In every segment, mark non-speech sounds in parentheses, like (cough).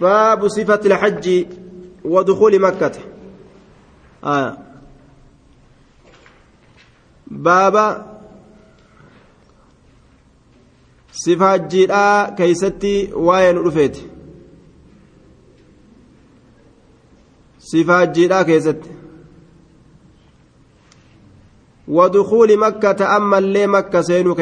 باب صفة الحج ودخول مكة. آه. باب صفة keeysatti waa'ee nu dhufeeti صفة حجيدhaa keessatti ودخول مكة أما اللي مكة سينو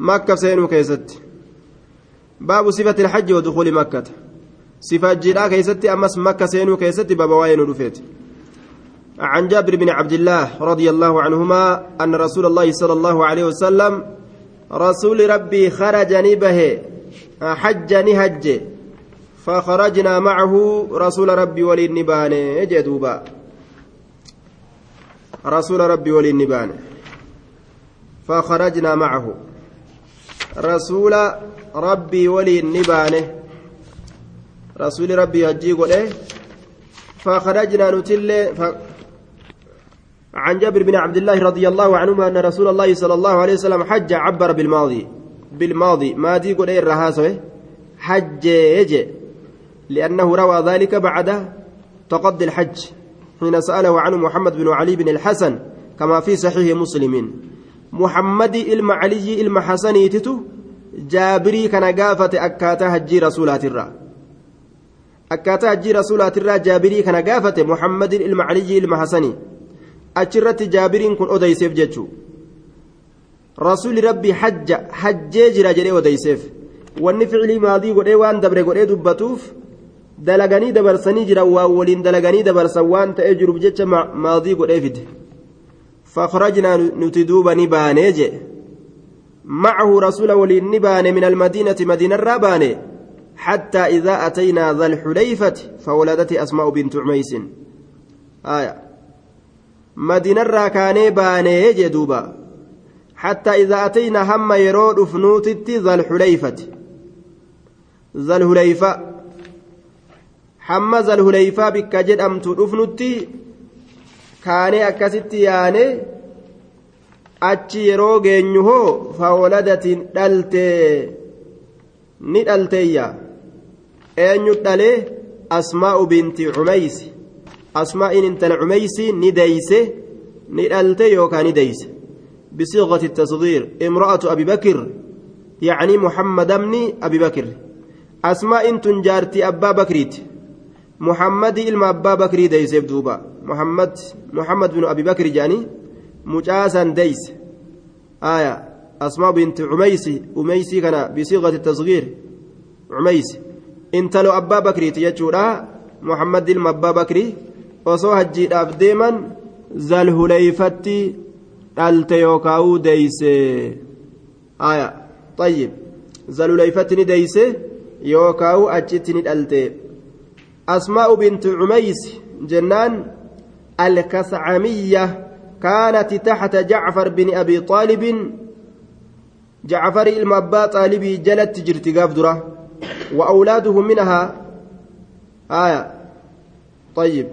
مكة سينو كيست باب صفة الحج ودخول مكة. صفة جيرا كيست أمس مكة سينو كيست باب واين رفيت عن جابر بن عبد الله رضي الله عنهما أن رسول الله صلى الله عليه وسلم رسول ربي خرج نبه حج نهج فخرجنا معه رسول ربي ولي النبان جدوبا رسول ربي ولي النبان فخرجنا معه. رسول ربي ولي النبان رسول ربي هجي قل فخرجنا نتل ف... عن جابر بن عبد الله رضي الله عنهما أن رسول الله صلى الله عليه وسلم حج عبر بالماضي. بالماضي. ماضي قل إيه الرهاسة حج يجي. لأنه روى ذلك بعد تقضي الحج. حين سأله عنه محمد بن علي بن الحسن كما في صحيح مسلم. إلما حسن تتو جابري كان قافة أكاتا هجي رسولات الرا أكاتا هجي رسولات الرا جابري كان قافة محمد إلما علي إلما حسن أشرت جابرين كن أديسيف جتشو رسول ربي حج حجي جرا جري أديسيف wanni ficilii maadii godhee waan dabre godhee dubbatuuf dalaganii dabarsanii jiran waan waliin dalaganii dabarsan waan ta'ee jiruuf jecha maadii godhee fide ni baanee jee معه رسول ولي النبان من المدينة مدينة الرابان حتى إذا أتينا ذا الحليفة فولدت أسماء بنت عميس. آية. مدينة الراكاني باني جدوبا حتى إذا أتينا هم يرود فنوتت ذا الحليفة. ذا الحليفة. hamma zalhuleyfaa bikka jedhamtu dhufnutti kaanee akkasitti yaane achi yeroo geenyu hoo fawoladatiin dhalte ni dhalteeyya eenyu dhalee asmaa'u binti cumeysi asmaa'iin intala cumeysi ni deeyse ni dhalte yookaan ni deeyse بصيغة التصغير امرأة أبي بكر يعني محمد بن أبي بكر أسماء تنجارتي أبا بكريت محمد إلما أبا بكر ديس دوبا محمد محمد بن أبي بكر جاني مجاسا ديس. آية أسماء بنت عميس أميسي كان بصيغة التصغير. عميس إنت لو أبا بكر تيجورا محمد إلما أبا بكر osoo hajjiidhaaf deeman zalhuleyfatti dhalte yookaa'uu deeyse aya طيب ni deeyse yookaa'uu achitti ni dhalte أسماء بنت عميس جنان الكسعمية كانت تحت جعفر بن أبي طالب. جعفر المبا طالبي جلت جرت قافدرة وأولاده منها آية طيب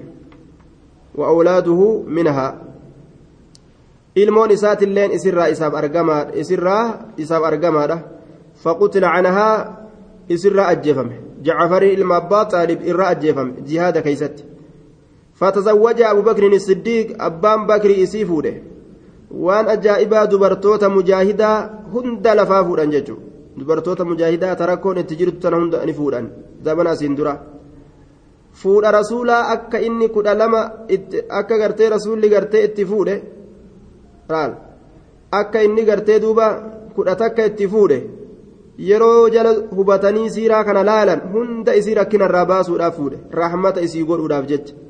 وأولاده منها. ilmoon isaatilleen isirraa isaaf argamaa isirraa isaaf argamaadha faqutila canahaa isirraa ajjeefame جعفر إلما أبا طالب إرى أجيفم جهاد كيست. فتزوج أبو بكر الصديق أبان بكر إسيفوده وان أجائبا دبرتوتا مجاهدا هند لفافودا ججو دبرتوتا مجاهدا تركون اتجرت تنا هند أنفودا زمنا سندرا rasuulaa akka inni kudha lama akka gartee rasuulli gartee itti fuudhe akka inni gartee duuba kudha takka itti fuudhe yeroo jala hubatanii siiraa kana laalan hunda isii rakkinarraa baasuudhaaf fuudhe rahmata isii godhuudhaaf jecha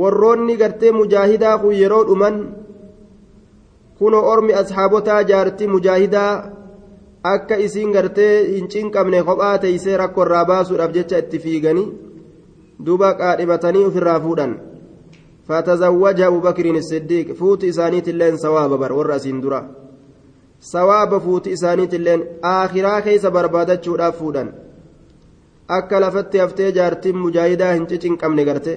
warroonni gartee mujaahidaa kun yeroo dhuman kunoo ormi ashaabotaa jaartii mujaahidaa akka isiin gartee hin cinqabne kophaa teeysee rakkoo irraa baasuudhaaf jecha itti fiiganii duuba qaadhibatanii ofirraa fuudhan fatazawwaja abubakrin الصديق فوت إسانيت اللين سواب بر ورأسين درا sawaaba fuuti isaaniitilleen aakhiraa keessa barbaadachuudhaaf fuudhan akka lafatti haftee jaartiin mujaahidaa hin cicinqabne garte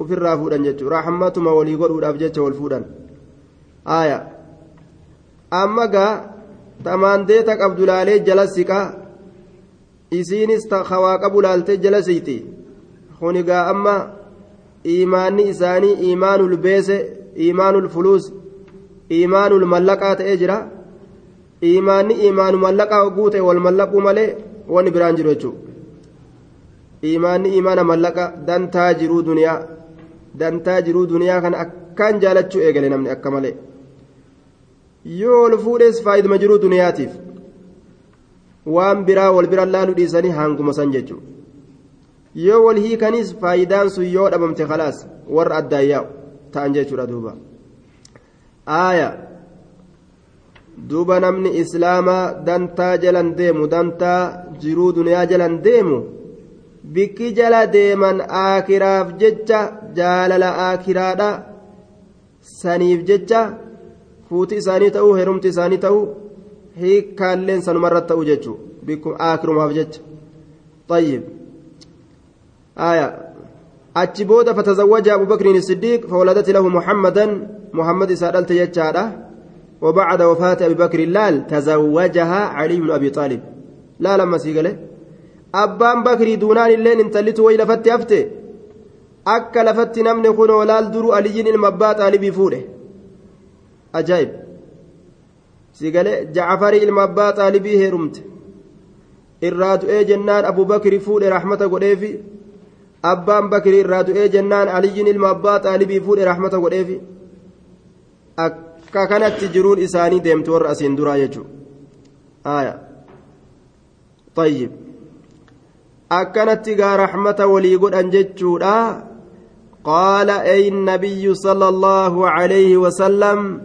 ofirraa fuudhan jechuudha. Raaxammatuma walii godhuudhaaf jecha wal fuudhan. Aaya amma gaa tamaandeeta qabdu laalee jala siqaa. Isiinis hawaa qabu laaltee jala siiti. Kuni gaa amma iimaanni isaanii iimaanul beese iimaanul fuluus iimaanul mallaqaa ta'ee jira. Iimaanni iimaanu mallaqaa hogguu ta'e wal mallaquu malee wanni biraan jiru jechuudha iimaanni iimaana mallaqa dantaa jiruu duniyaa dantaa jiruu duniyaa kana akkaan jaalachuu eegale namni akka malee yoo ol fuudhees faayiduma jiruu duniyaatiif waan biraa wal bira laaluu dhiisanii hanguma san jechuudha yoo wal hiikanis faayidaan sun yoo dhabamte khalaas warra addaayyaa'u ta'an jechuudha duuba aaya duuba namni islaamaa dantaa jalan deemu dantaa jiruu duniyaa jalan deemu bikki jala deeman aakiraaf jecha jaalala aakiraadha saniif jecha fuuti isaanii ta'uu heerumti isaanii ta'uu hiikkaalleen sanumarratti ta'uu jechuudha bikkum aakirumaaf jecha طيب آية أتشبود فتزوج أبو بكر الصديق فولدت له محمدا محمد سألت يجارة وبعد وفاة أبي بكر اللال تزوجها علي بن أبي طالب لا لما سيقله أبان بكر دونان اللين انتلت ويل فتي أفتي أكا لفت نمني خن ولال درو علي المبات طالبي فوله أجايب سيقله جعفري المبات طالبي هرمت irraa du'ee jennaan abu bakri fuudhe rahmata godheefi abbaan bakri irraa du'ee jennaan aliyyiin ilma abbaa xaalibii fuudhe rahmata godheefi akka kanatti jiruun isaanii deemtu warra asiin duraa jechuudha tayyib akkanatti gaa raxmata walii godhan jechuudha. Qaala ey nabiyyu sala allaahu alayhi wasalam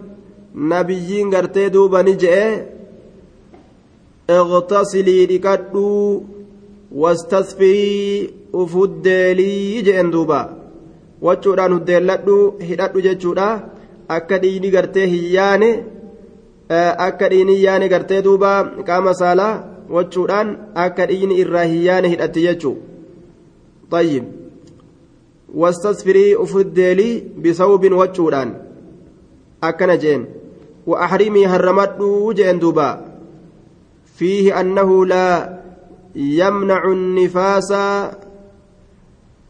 nabiyyiin gartee duuba ni je'e. Iqtasilii dhiqadhu wastasfirii uf huddeelii je'en duuba. Wachuudhaan huddeelladhu hidhadhu jechuudha. Akka dhiini gartee hiyyaane eh, akka dhiini hiyyaane gartee duuba qaama saalaa. Wachuudhaan akka dhiini irraa hiyyaane hidhatti jechuu طيب wastasfirii ufuddeelii bisawbin wachuudhaan akkana jeen وأحرمي هرمدو جeen duuba فيه أنه لا يمنع النفاس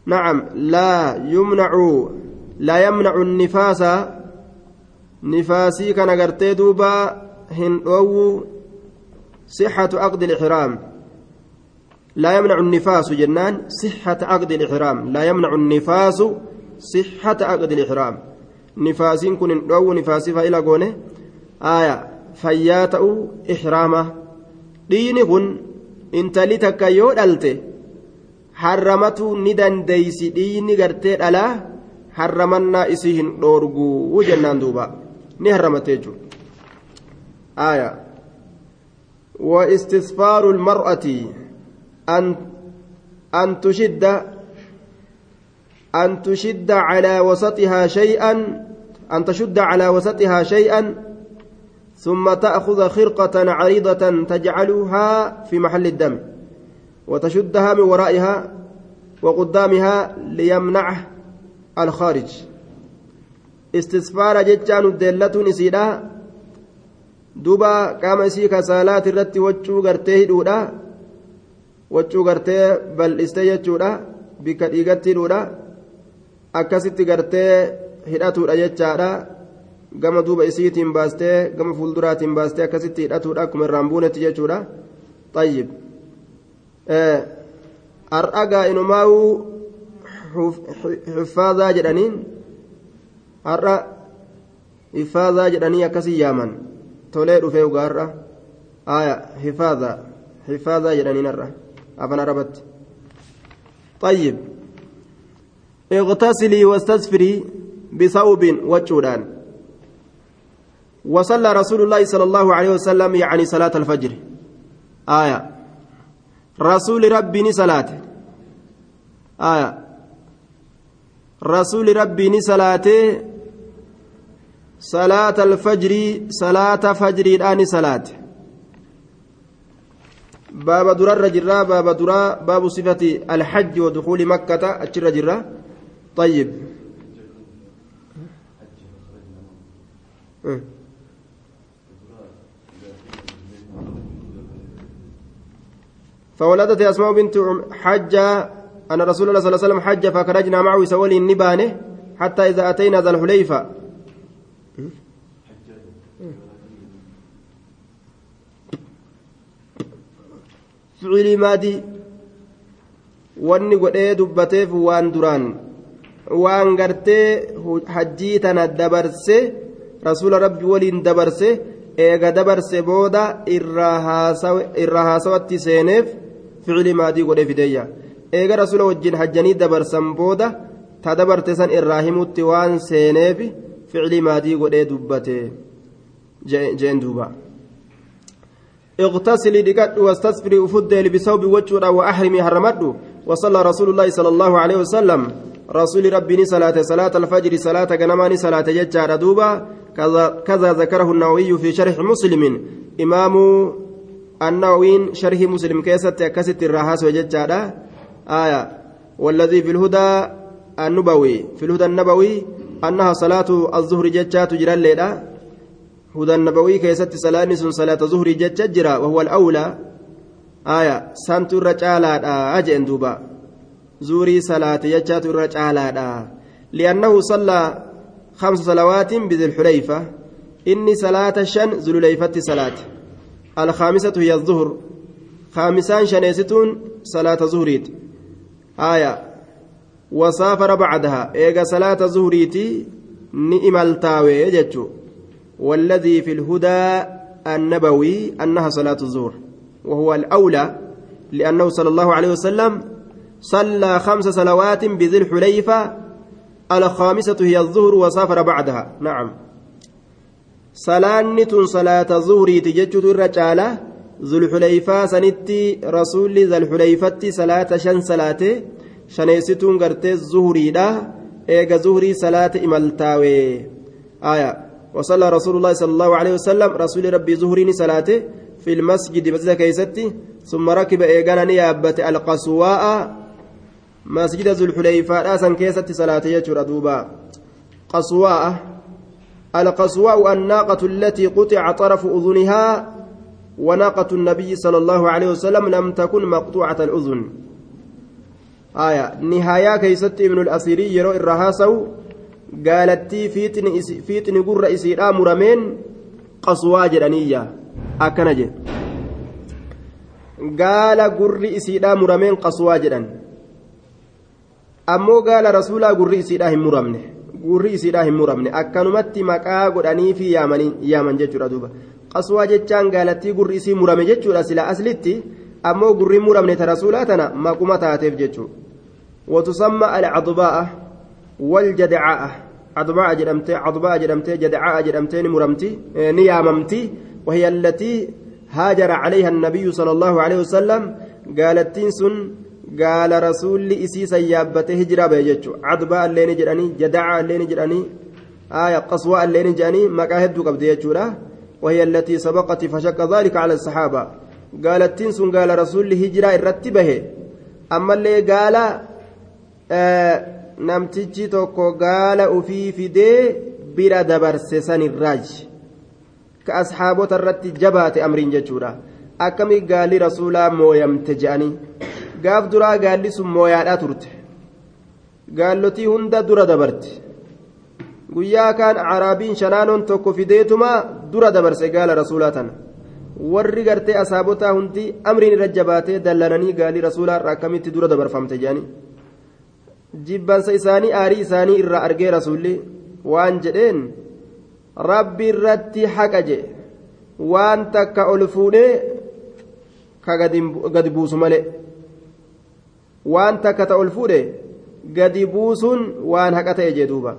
نعم لا يمنع لا يمنع النفاس نفاسي كان قرتي دوبا هندو صحة عقد الإحرام لا يمنع النفاس جنان صحة عقد الإحرام لا يمنع النفاس صحة عقد الإحرام نفاسين كن هندو نفاسي فإلى قونه آية فياتأ إحرامه dhiini kun intali takka yoo dhalte harramatu ni dandeeysi dhiini gartee dhalaa harramannaa isii hin dhoorguu jennaan duuba ni harramatte jechuudha واستسفار المرأة أن أن تشد أن تشد على وسطها شيئا أن تشد على وسطها شيئا ثم تأخذ خرقة عريضة تجعلها في محل الدم وتشدها من ورائها وقدامها ليمنعه الخارج. استسفار جتان الدلة نسيدا duuba qaama isii kasaalaati irratti waccuu gartee hidhuudha. Waccuu gartee bal'istee jechuudha. Bikka dhiigatti hidhuudha. Akkasitti gartee hidhatuudha jechaadha. Gama duuba isiitiin baastee gama fuulduraatiin baastee akkasitti hidhatuudha. Akkuma irraan buunetti jechuudha. Xayyib har'a gaa'inumaawu hifaazaa jedhaniin. Har'a hifaazaa jedhanii akkasii yaaman. Tolee dhufee ugaarra aya hifaazaa hifaazaa jedhaniin har'a afaan arabatti xayyib اغتسلي واستسفري بثوب وجودان وصلى رسول الله صلى الله عليه وسلم يعني صلاة الفجر آية رسول ربي صلاة آية رسول ربي صلاة صلاة الفجر صلاة فجر الآن صلاة. باب درا رجرا باب درا باب صفة الحج ودخول مكة أجر طيب. آه. فولدت أسماء بنت حجة أن رسول الله صلى الله عليه وسلم حج فخرجنا معه سولي النبانة حتى إذا أتينا ذا الحليفة. Ficilii maadii wanni godhee dubbateef waan duraan. Waan gartee hajjii tana dabarse rasuula rabbi waliin dabarse eega dabarse booda irraa haasawatti seeneef ficilii maadii godhee fideeyya. Eega rasuula wajjin hajjanii dabarsan booda ta dabarte san irraa himutti waan seeneef ficilii maadii godhee dubbate. Jeen duuba اغتسلي دقت واستسفري أفدي بثوب وجهنا وأحرمي هرمت وصلى رسول الله صلى الله عليه وسلم. رسول ربي صلاة صلاة الفجر صلاة جنماني صلاة ججار دوبا كذا, ذكره النووي في شرح مسلم. إمام النووي شرح مسلم كيست كست الرهاس وججار آية والذي في الهدى النبوي في الهدى النبوي أنها صلاة الظهر ججات جرى الليلة. هدى النبوي كيست صلاة سن صلاة ظهر جججرا وهو الأولى. آية سانت الرجالة أجن دوبا. زوري صلاة ججات الرجالة لأنه صلى خمس صلوات بذي الحليفة. إني صلاة شن ذو الحليفة صلاة. الخامسة هي الظهر. خامسان شنيستون صلاة ظهريت آية وسافر بعدها. إيجا صلاة ظهريتي نئم التاوي جتشو والذي في الهدى النبوي أنها صلاة الظهر وهو الأولى لأنه صلى الله عليه وسلم صلى خمس صلوات بذي الحليفة الخامسة هي الظهر وسافر بعدها. نعم. صلاة صلاة ظهري تججد الرجالة ذو الحليفة سنتي رسول ذا الحليفة صلاة شن صلاة شنيستون قرتي الظهري ده إيجا ظهري صلاة إمالتاوي آية. وصلى رسول الله صلى الله عليه وسلم رسول ربي ظهرين صلاته في المسجد مسجد كيستي ثم ركب إيجانا نيابة القصواء مسجد ذو الحليفة راسا كيستي صلاته يجر دوبا قصواء القصواء الناقة التي قطع طرف أذنها وناقة النبي صلى الله عليه وسلم لم تكن مقطوعة الأذن. آية نهاية كيستي من الأسيري يرو الرهاسو gaalattii fiixni gurra isiidhaa murameen qaswaa jedhaniyya akkana jedhe. Gaala gurri isiidhaa murameen qaswaa jedhan. Ammoo gaala rasuulaa gurri isiidhaa hin muramne. Gurri isiidhaa hin muramne. Akkanumatti maqaa godhanii fi yaaman jechuudha duuba. Qaswaa jechaan gaalattii gurri isii murame jechuudha sila aslitti ammoo gurri muramne ta rasuulaa tana maquma taateef jechuudha. Watusamma alcadbaa'a والجدعاء عضباء جدمتي عضباء جدمتي جدعاء جدمتي مرمتي نياممتي وهي التي هاجر عليها النبي صلى الله عليه وسلم قالت سن قال رسول إسي سيابته هجرة بيجتشو عضباء اللين جراني جدعاء اللين جراني آية قصواء اللين جراني مكاهد قبض وهي التي سبقت فشق ذلك على الصحابة قالت سن قال رسول هجرة الرتبه أما اللي قال آه namtichi tokko gaala ufii fidee bira dabarse sanirraaj ka asxaabota irratti jabaate amriin jechuudha. Akkami gaalli rasuulaa mooyamte je'anii gaaf duraa gaalli sun mooyaadhaa turte. Gaallotii hunda dura dabarte. Guyyaa kaan caraabiin shanaanoon tokko fideetuma dura dabarse gaala rasuulaa tana. Warri gartee asaabotaa hundi amriin irra jabaatee dallananii gaalii rasuulaa irraa akkamitti dura dabarfamte je'anii jibbansa isaanii aarii isaanii irraa argee rasuulli waan jedheen rabbi irratti haqa jedhe waan takka ol fuudhee ka gadi buusu malee waan takka ta ol fuudhe gadi buusuun waan haqa ta'e jee duuba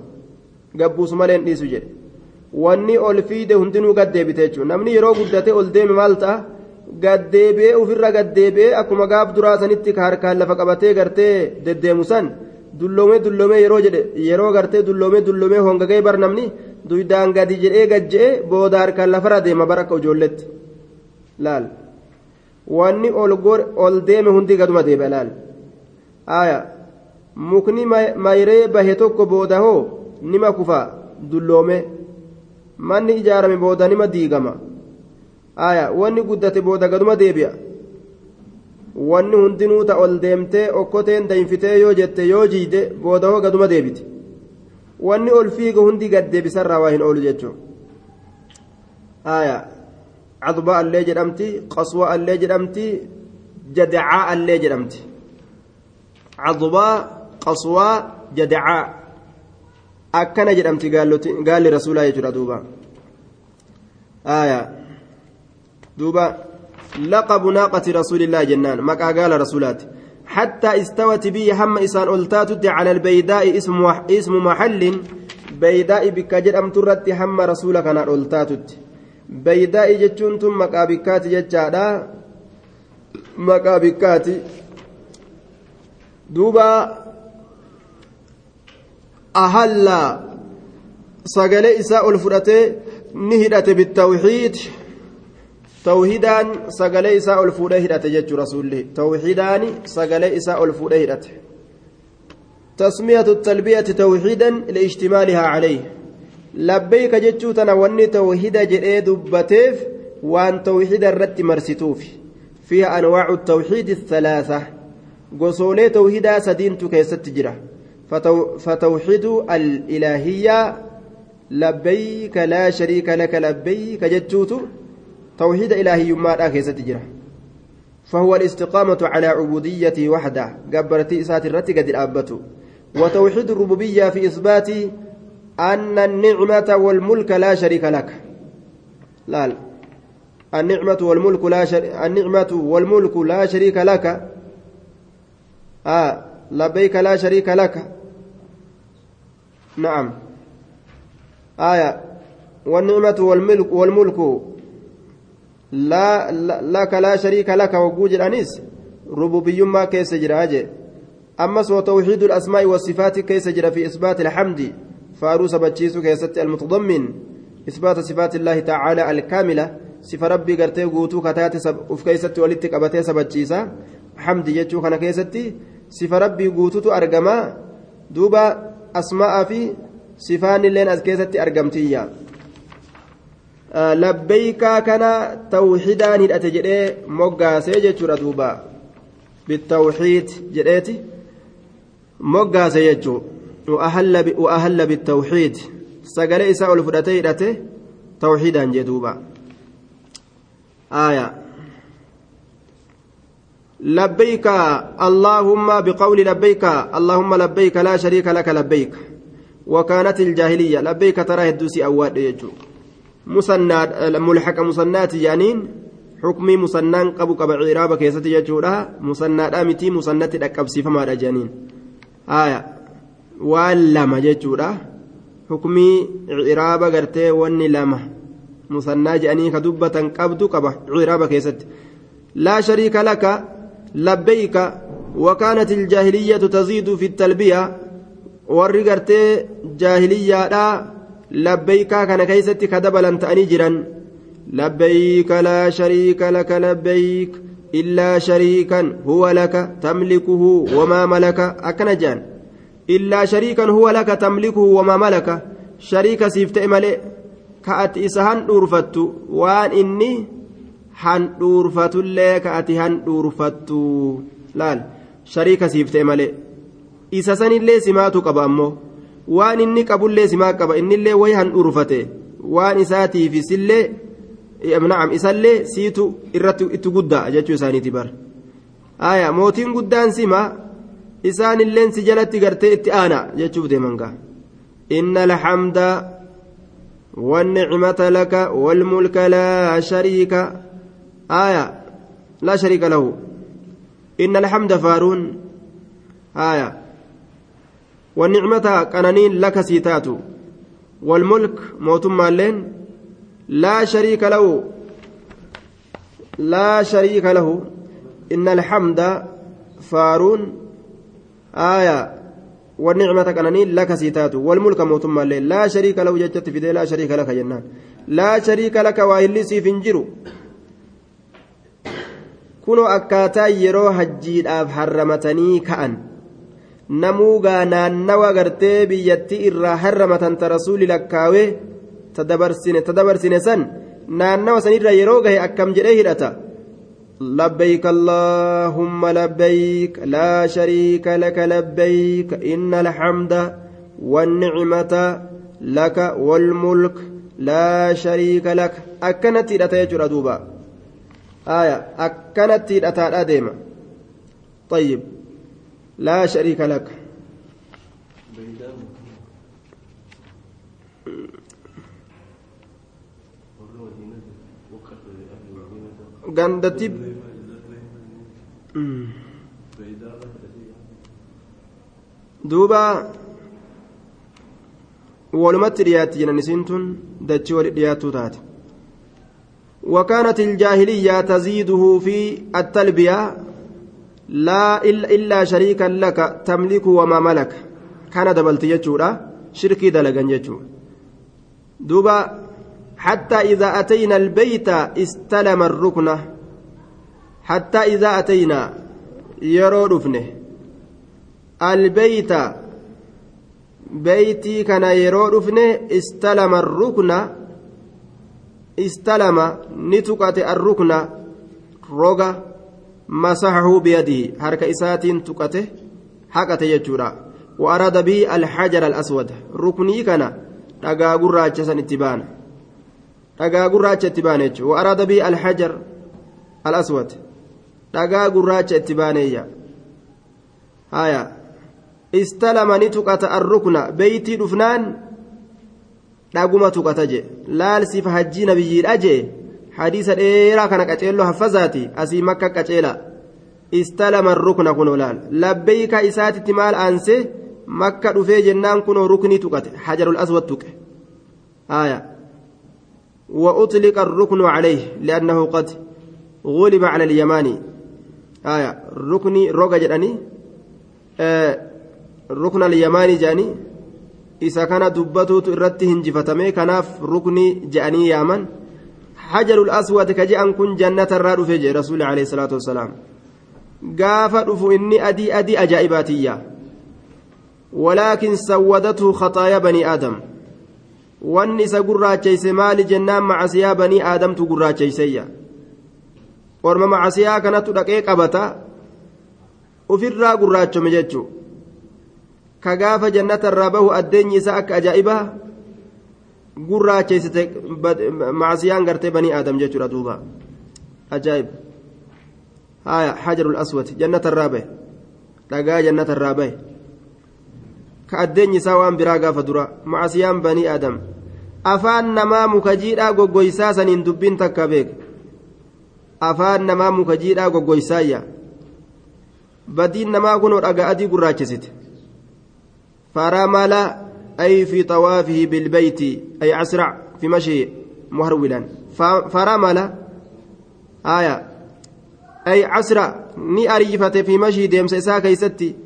gabbuusu malee hin dhiisu jedhe wanni ol fiide hundinuu gaddeebite jechuudha namni yeroo guddate ol deeme maal ta'a gaddeebi'ee ofirra gaddeebi'ee akkuma gaaf duraa sanitti ka harkaan lafa qabatee gartee deddeemu san. Dulloomee dulloomee yeroo jedhe yeroo gartee dulloomee dulloomee hongagee bar namni duydaan gadi jedhee gajje'e booda harkaan lafarra deema bar akka ijoolletti laal wanni ol ol deeme hundi gaduma deebi'a laal aya mukni mayree bahe tokko booda hoo nima kufa dulloome manni ijaarame booda nima diigama aya wanni guddate booda gaduma deebi'a wanni hundinuu ta ol deemtee okkoteen daynfitee yoo jette yoo jiide booda hoo gaduma deebite wanni ol fiiga hundi gad deebisarraa waa hin oolu jechuudha aayaa cadbaa allee jedhamti qaswaa allee jedhamti jadacaa allee jedhamti cadbaa qaswaa jadacaa akkana jedhamti gaalli rasuulaa jechuudha duuba aayaa duuba laqabu naaqati rasuulillaa jennaan maqaa gaala rasuulaati حتى استوت بي هم إسان ألتاتت على البيداء اسم اسم محل بيداء بك جرم ترت هم رسولك أنا ألتاتت. بيداء جتشون ثم مقابكات جتشادا مقابكات دوبا أهلا سقل إساء الفرته نهدت بالتوحيد. توحيدان سقلي إساء الفودة هدته جج رسوله توحيدان سقلي إساء الفودة هدته تسمية التلبية توحيدا لاشتمالها عليه. لبيك جتشو تنوني توحيد جري دبتيف وان توحيد الرت مرستوف فيها أنواع التوحيد الثلاثة. قصولي توحيدا سدين كيست جرة فتو فتوحيد الإلهية. لبيك لا شريك لك لبيك جتشوتو توحيد إلهي يما كيست جرا فهو الاستقامة على عبوديته وحدة. قبرتي إسات الرتي قد الأبته وتوحيد الربوبية في إثبات أن النعمة والملك لا شريك لك. لا, لا. النعمة والملك لا شر... النعمة والملك لا شريك لك. آه لبيك لا شريك لك. نعم. آية. والنعمة والملك والملك لا لا شريك لك وجود الأنيس ربوبي ما كيس جراجة أما سوى توحيد الأسماء والصفات كيس في إثبات الحمد فأروس بتشيس كيست المتضمن إثبات صفات الله تعالى الكاملة صفة ربي قرتي قوتو كتاتي سب وف كيست ولدتك أبتي سبتشيسا حمد يجو كان كيستي صفة ربي قوتو أرقما دوبا أسماء في صفان لين أز كيستي أرقمتيا. Labbeeykaa kana tawxidaan hidhate jedhee moggaasee jechuudha duuba bitawxiid jedheeti moggaase jechuu sagalee isaa ol fudhatee hidhate tawxiidaan jee duuba آية لبيك اللهم بقول لبيك اللهم لبيك لا شريك لك لبيك وكانت الجاهلية لبيك ترى الدوسي أواد يجو ملحق مسنات جانين حكمي مسنان قبو قبع عرابة كيستي جاتشورها مسناد آمتي مسنات الأكبسي فما جانين. آية. واللما جاتشورها حكمي عرابة قرتي واني لما. مسنى جانين كدبة قبدو قبع عرابة كيستي لا شريك لك لبيك وكانت الجاهلية تزيد في التلبية ورقرتي جاهلية لا labbeeykaa kana keeysatti ka dabalan ta'anii jiran labbeeyka laa shariika laka labbeeyk illaa shariikan huwa laka tamlikuhu wamaa malaka akkana jedhan illaa shariikan huwa laka tamlikuhu wamaa malaka shariika siif ta'e malee ka ati isa handhuurfattu waan inni handhuurfatullee ka ati handhuurfattu laal shariika siif ta'e malee isa sanillee simaatu qaba ammoo waan inni qabullee simaa qaba innillee wayi handhuurfate waan isaatiifisillee na'am isallee siitu irratti itti guddaa jechuu isaaniiti bar aya mootiin guddaan sima isaanilleen si jalatti gartee itti aana jechuuf deeman gaa inna alhamda والنعمة لك والملك لا شريك آية لا شريك له إن الحمد فارون آية والنعمة قنانين لك سيتات والملك موتما لين لا شريك له. لا شريك له. إن الحمد فارون. آية. والنعمة قنانين لك سيتات والملك موتما لين. لا شريك له. جدت في لا شريك لك جنان. لا شريك لك وإلي سيفنجرو kunoo akkaataa yeroo hajjiidhaaf harramatanii ka'an namuugaa naannawa gartee biyyattii irraa harramatan ta rasuuli lakkaawee ta dabarsine san naannawa sanirra yeroo gahe akkam jedhee hidhata لبيك اللهم لبيك لا شريك لك لبيك إن الحمد والنعمة لك والملك لا شريك لك أكنت أتيجر دوبا آية أكنت أتى أديم طيب لا شريك لك dhiyaatti jiran isiin tun dachii wali dhiyaattuu taate وكانت الجاهلية تزيده في التلبية لا إلا شريكا لك تملك وما ملك. كان دبلت يجورا شركي دلقا يجور دوبا حتى إذا أتينا البيت استلم الركن. حتى إذا أتينا يرو رفنه البيت بيتي كان يرو رفنه استلم الركن. استلم نتقت الركن. روغا. masaxahu biyadihi harka isaatiin tuqate haqate jechuudha. Wa'araada bihi alxajar al-aswad ruknii kana dhagaa gurraacha san itti baana. Dhagaa gurraacha itti baana jechuudha. Wa'araada bihi alxajar al-aswad dhagaa gurraacha itti baaneeyya. Haya istalama ni tuqata arrukna beeytii dhufnaan dhaguma tuqata je laalsifa hajjii nabiyyiidha jee? Hadiisa dheeraa kana qaceelloo haffazaati asii makka qaceela istalama arrukna kunoo laal labbeeyka isaatitti maal aansee makka dhufee jennaan kunoo ruknii tuqate hajarul aswad tuqe haya وأطلق الركن عليه لأنه قد غلب على اليماني آية ركني روغا جداني آه ركن اليماني جاني إذا كان دبته إرته هنجفتمي كناف ركني جاني يامن حجر الأسود كجأن كن جنة الراد في رسول عليه الصلاة والسلام قاف إني أدي أدي أجائباتية ولكن سودته خطايا بني آدم wanni isa gurraacheyse maali jennaan macasiyaa banii aadamtu gurraacheyseeyya orma macasiyaa kanatu dhaqee qabata ufirraa gurraachome jechuu ka gaafa jannata irraa bahu addeenyi isaa akka ajaa'ibaa gurraacheysite macasiyaan gartee banii aadam jechuudha duuba. Ajaa'ib. Haya hajarul aswad jannata irraa bahe. Dhagaa jannata irraa bahe. Ka addeenyi isaa waan biraa gaafa dura macasiyaan banii aadam. Afaan namaa muka jiidhaa goggoysaa saniin dubbiin takka beek. Afaan namaa muka jiidhaa goggoysaayya. Badiin namaa kunoo dhagaa adii gurraachesite faramala ay fi xawaafihi bilbeyti ay asrac fi mashii muharwilan faramala aya ay asra ni ariifate fi mashii deemsa isaa keeysatti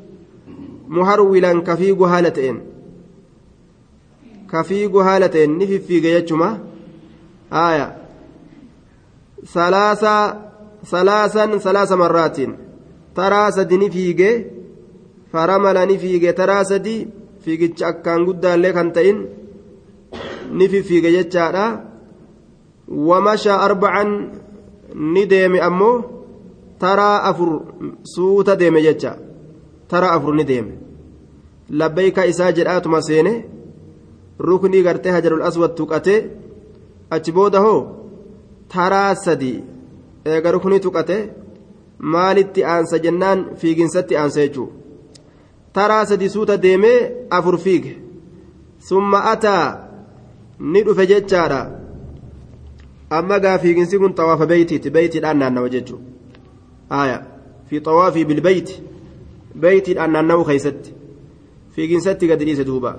muharwilan ka fiigu haala ta'een ka fiigu haala ta'een ni fiffiige jechuma aya salaasan salaasa marraatiin taraa sadi ni fiige faramala taraa fiigicha akkaan guddaallee kan ta'in ni fiffiige jechaadha wamashaa arbacan ni deeme ammoo taraa afur suuta deeme jecha tara afur ni deeme labbayka isaa jedhaatuma seene ruknii gartee hajarul aswad tuqate achi booda hoo taraa sadi eega ruknii tuqate maalitti aansa jennaan fiiginsatti aansa jechuu taraa sadi suuta deemee afur fiige. Summa ataa ni dhufe jechaadha. Amma gaa fiiginsi kun xawaafa beeytiiti. Beeytiidhaan naannawa jechuu aya fi xawaafii bilbeyti beeytiidhaan naanna'uu keeysatti. Fiiginsatti gadi dhiise duuba.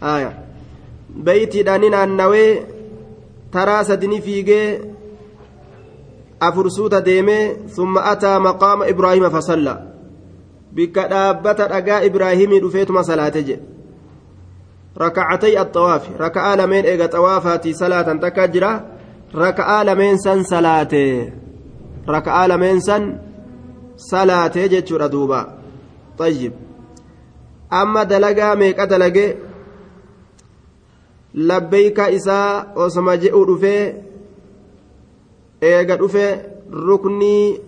Aya beeytiidhaan ni naannawee taraa sadini fiigee afur suuta deemee summa ataa maqaama ibraahima fasalla bikka dhaabbata dhagaa ibraahimii dhufeetuma salaate jedhe rakacatay axawaafi raka'aa lameen eega xawaafaatii salaatan takka jira raka'aa lameen san salaate raka'aa lameen san salaatee jechuudha duuba طيب أما دلقا ميقا دلقي لبيك إساء وسما جئوا دفي إيقا دفي ruknii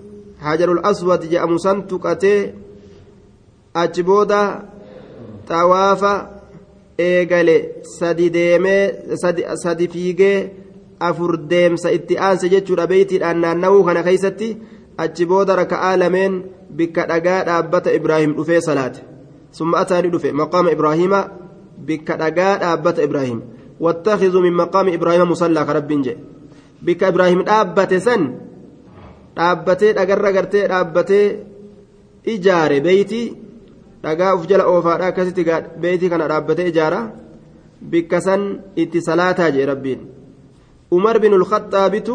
hajarul aswad jedhamu san tuqatee achi booda xawaafa eegale sadi deemee sadi fiigee afur deemsa itti aanse jechuudha beeytiidhaan naannawuu kana keeysatti achi booda raka'aa lameen bikka dhagaa dhaabbata ibraahim dhufee salaate summa ataani dhufe maqaama ibraahiima bikka dhagaa dhaabbata ibraahim wattakhizuu min maqaami ibraahiima musallaa ka rabbiin jedhe bikka ibraahim dhaabbate san dhaabbatee dhagarra gartee dhaabbatee ijaare beeyti dhagaa uf jala oofaadha akkasitti beeyti kana dhaabbatee ijaara bikka itti salaataa jedhe rabbiin umar bin ulkhaxaabitu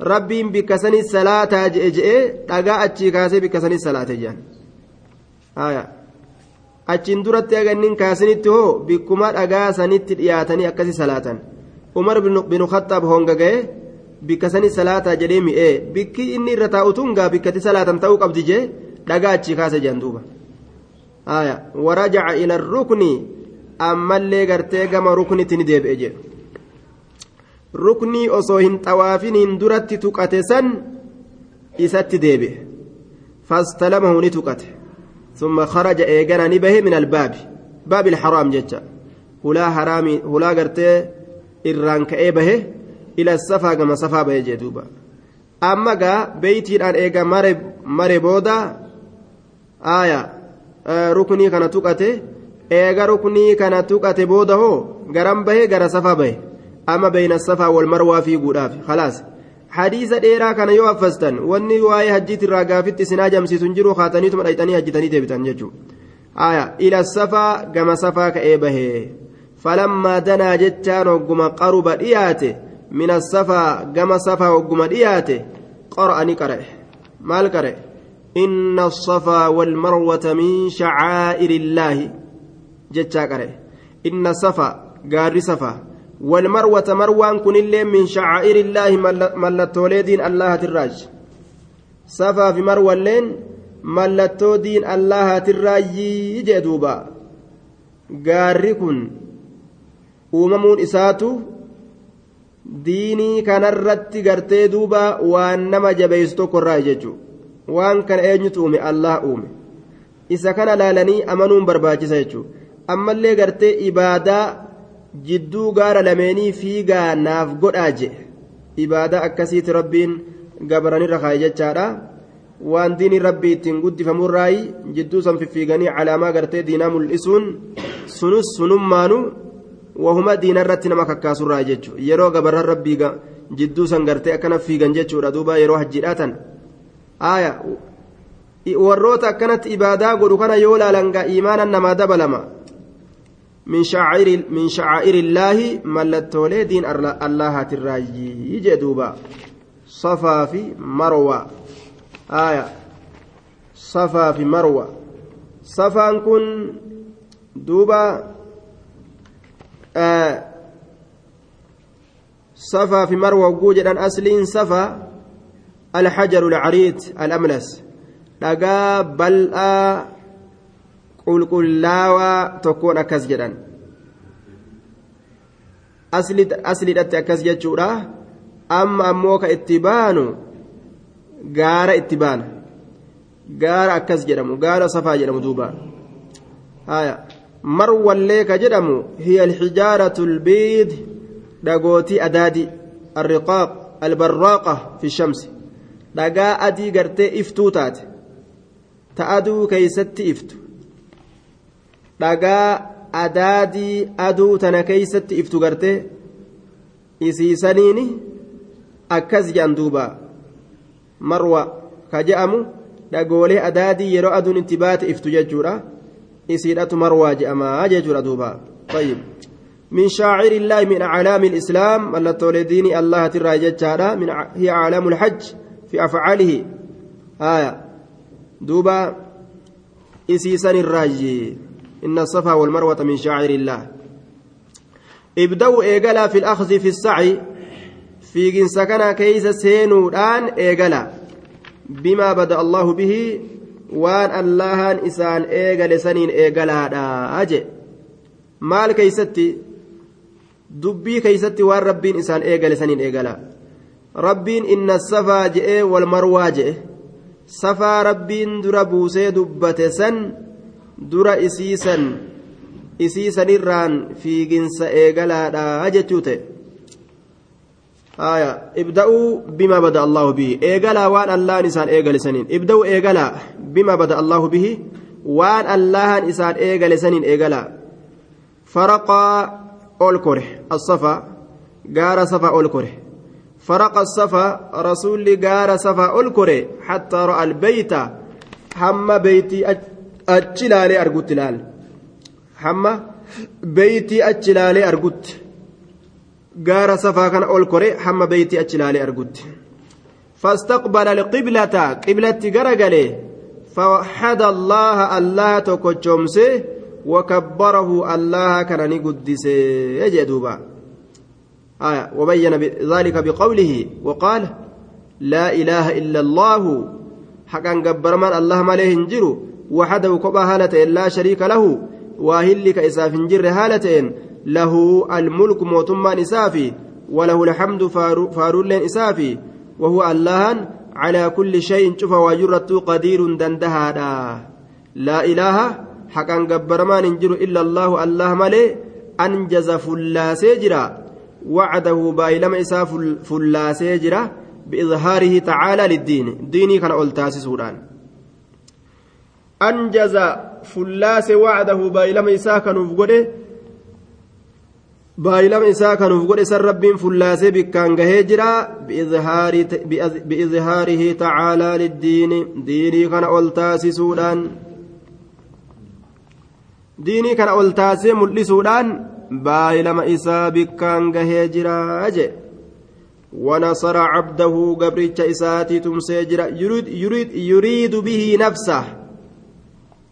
rabbiin bikka sanii salaataa je'e je'ee dhagaa achii kaasee bikka sanii salaate jedhan achiin duratti agannin kaasinitti hoo bikkuma dhagaa sanitti dhiyaatanii akkasi salaatan umar bin ulkhaxaab honga ga'e bikka sanii salaataa jedhee mi'ee bikki inni irra taa'utuun gaa bikkatti salaatan ta'uu qabdi jee dhagaa achii kaase jedhan duuba ila rukni ammallee gartee gama ruknitti ni deebi'e jedhu ruknii osoo hin xawaafiniin duratti tuqate san isatti deebi'e fastalamahu ni tuqate ثم خرج إيجانا نبه من الباب باب الحرام جتا هلا حرامي هلا قرتي كأيبه إلى الصفا كما صفا به جدوبا أما قا بيتي الآن إيجا مري مري بودا آية آه ركني كان تقته إيجا ركني كان تقته بودا هو قرم به قرى صفا به أما بين الصفا والمروة في قراف خلاص hadiisa dheeraa kana yoo affastan wanni waa'ee hajjiit irraa gaafitti isin ajamsiisun jiru kaataniituma dhayxanii hajjitanii deebitan jechuudha ila safaa gama safaa ka'ee bahee falammaa danaa jechaan hogguma qaruba dhiyaate min asafaa gama safaa hogguma dhiyaate qara'ani qara'e maal qara'e inna الصفا والمروة من شعائر الله. جتشا قرأ إن الصفا قاري صفا. والمروة مروان كن اللي من شعائر الله ملتولي دين الله تراج. صفا في مروة اللين ملتو دين الله تراج جدوبا قاري كن. uumamuun isaatu diinii kanarratti gartee duuba waan nama jabeessu tokko irraa jechuudha waan kana eenyutu uume? Allah uume. Isa kana laalanii amanuun barbaachisa jechuudha. Ammallee gartee ibaadaa jidduu gaara lameenii fiigaa naaf godhaa jedhe ibaadaa akkasiiti rabbiin gabaranirra kaa'e jechaadha. Waan diinii rabbii ittiin guddifamurraayi jidduu san fiffiiganii calaamaa gartee diinaa mul'isuun sunus sunummaanu wahuma diina irratti nama kakkaasurraa jechuudha. Yeroo gabarran rabbii jidduu san gartee akkana fiigan jechuudha. Duuba yeroo hajjiidhaatan aaya warroota akkanatti ibaadaa godhu kana yoo laalangaa iimaanan namaa dabalama min shacaa'iri illaahi mallattoolee diin allahaatirraayyii jee duuba safaa fi marwa aaya safaa fi marwa safaan kun duuba صفا في مروى وجود أن أصل صفا الحجر العريض الأملس bal'aa qulqullaawaa tokkoon akkas jedhan asliidhatti akkas jechuudha amma ammoo ka itti baanu gaara itti baana gaara akkas jedhamu gaara safaa jedhamu duuba haya marwallee ka jedhamu hiya alxijaaratu albiid dhagootii adaadi alriqaaq albarraaqa fi shamsi dhagaa adii gartee iftuu taate ta aduu keeysatti iftu dhagaa adaadii aduu tana keeysatti iftu gartee isiisaniini akkas jedhan duuba marwa ka je'amu dhagoolee adaadii yeroo aduun itti baate iftu jechuudha isiidhatu marwaa je'amaa jechuudha duuba طيب من شاعر الله من أعلام الإسلام ملتولي ديني الله ترى جتشارا هي أعلام الحج في أفعاله. آية. دوبا. إسيسان الراجي إن الصفا والمروة من شاعر الله. ابدأوا إيقلا في الأخذ في السعي. في جنسكنا كيس سينو الآن إيقلا بما بدأ الله به. waan allahan isaan eegale saniin eegalaadha aje maal keeysatti dubbii keeysatti waan rabbiin isaan eegale saniin eegala rabbiin inna safaa je'ee wal marwaa je'e safaa rabbiin dura buusee dubbate san dura isiisan isiisanirraan fiiginsa eegalaadha jechuu ta'e آية ابدأوا بما بدأ الله به إيجلا وان الله نسان إيجل سنين ابدأوا إيجلا بما بدأ الله به وان الله نسان إيجل سنين إيجلا فرق أول الصفا جار صفا أول فرق الصفا رسول جار صفا أول حتى رأى البيت. حم بيتي أجلالي أرجوت لال. حم بيتي أجلالي safaa kana ol kore hamma beeyti achi ilaalee argutti فاستقبل القبلة قبلة غرغله فوحد الله الله تكوچومسه وكبره الله كان نقدسه يجدوبا آية وبين ذلك بقوله وقال لا إله إلا الله. حقا قبر من الله ماليه انجروا وحده كبا هالة لا شريك له واهلك إساف إنجر هالتين له الملك موتما إسافي وله الحمد فارول إسافي وهو الله على كل شيء شوف وجرت قدير دندهادا. لا إله حقا قبر ما ننجر إلا الله الله ملي أنجز فلا سيجرا وعده بايلما إساف فلا سيجرا بإظهاره تعالى للدين ديني كان أولتاسي سودان أنجز فلاس وعده بايلما إساف كان baay'ilama isaa kanuuf godhe san rabbiin fullaasee bikkaan gahee jira bi'izhaarihi tacaalaa liddiini diinii kana ol taasisuudhaan diinii kana ol taasee mul'isuudhaan baay'ilama isaa bikkaan gahee jira je ونصر عبده قبرتش إساتي تمسيجر يريد, يريد, يريد به نفسه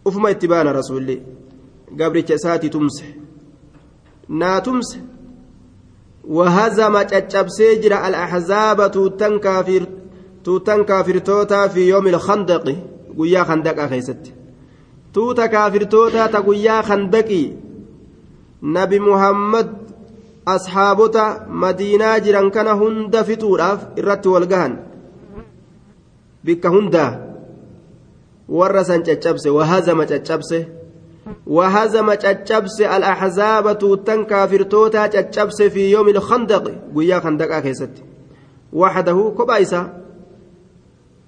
أفما اتبان رسولي قبرتش إساتي تمسي naa tumse wahazama caccabsee jira al-ahzaaba tuutan kaafirtootaa fi yoomi ilkhandaqi guyyaa khandaqaa keessatti tuuta kaafirtootaa ta guyyaa khandaqii nabi muhammad asxaabota madiinaa jiran kana hunda fixuudhaaf irratti wal gahan bikka hundaa warra san caccabse wahazama caccabse وهزم تشبس الأحزاب توتن كافرتوتا تشبس في يوم الخندق ويا خندق أكيست وحده كبايسا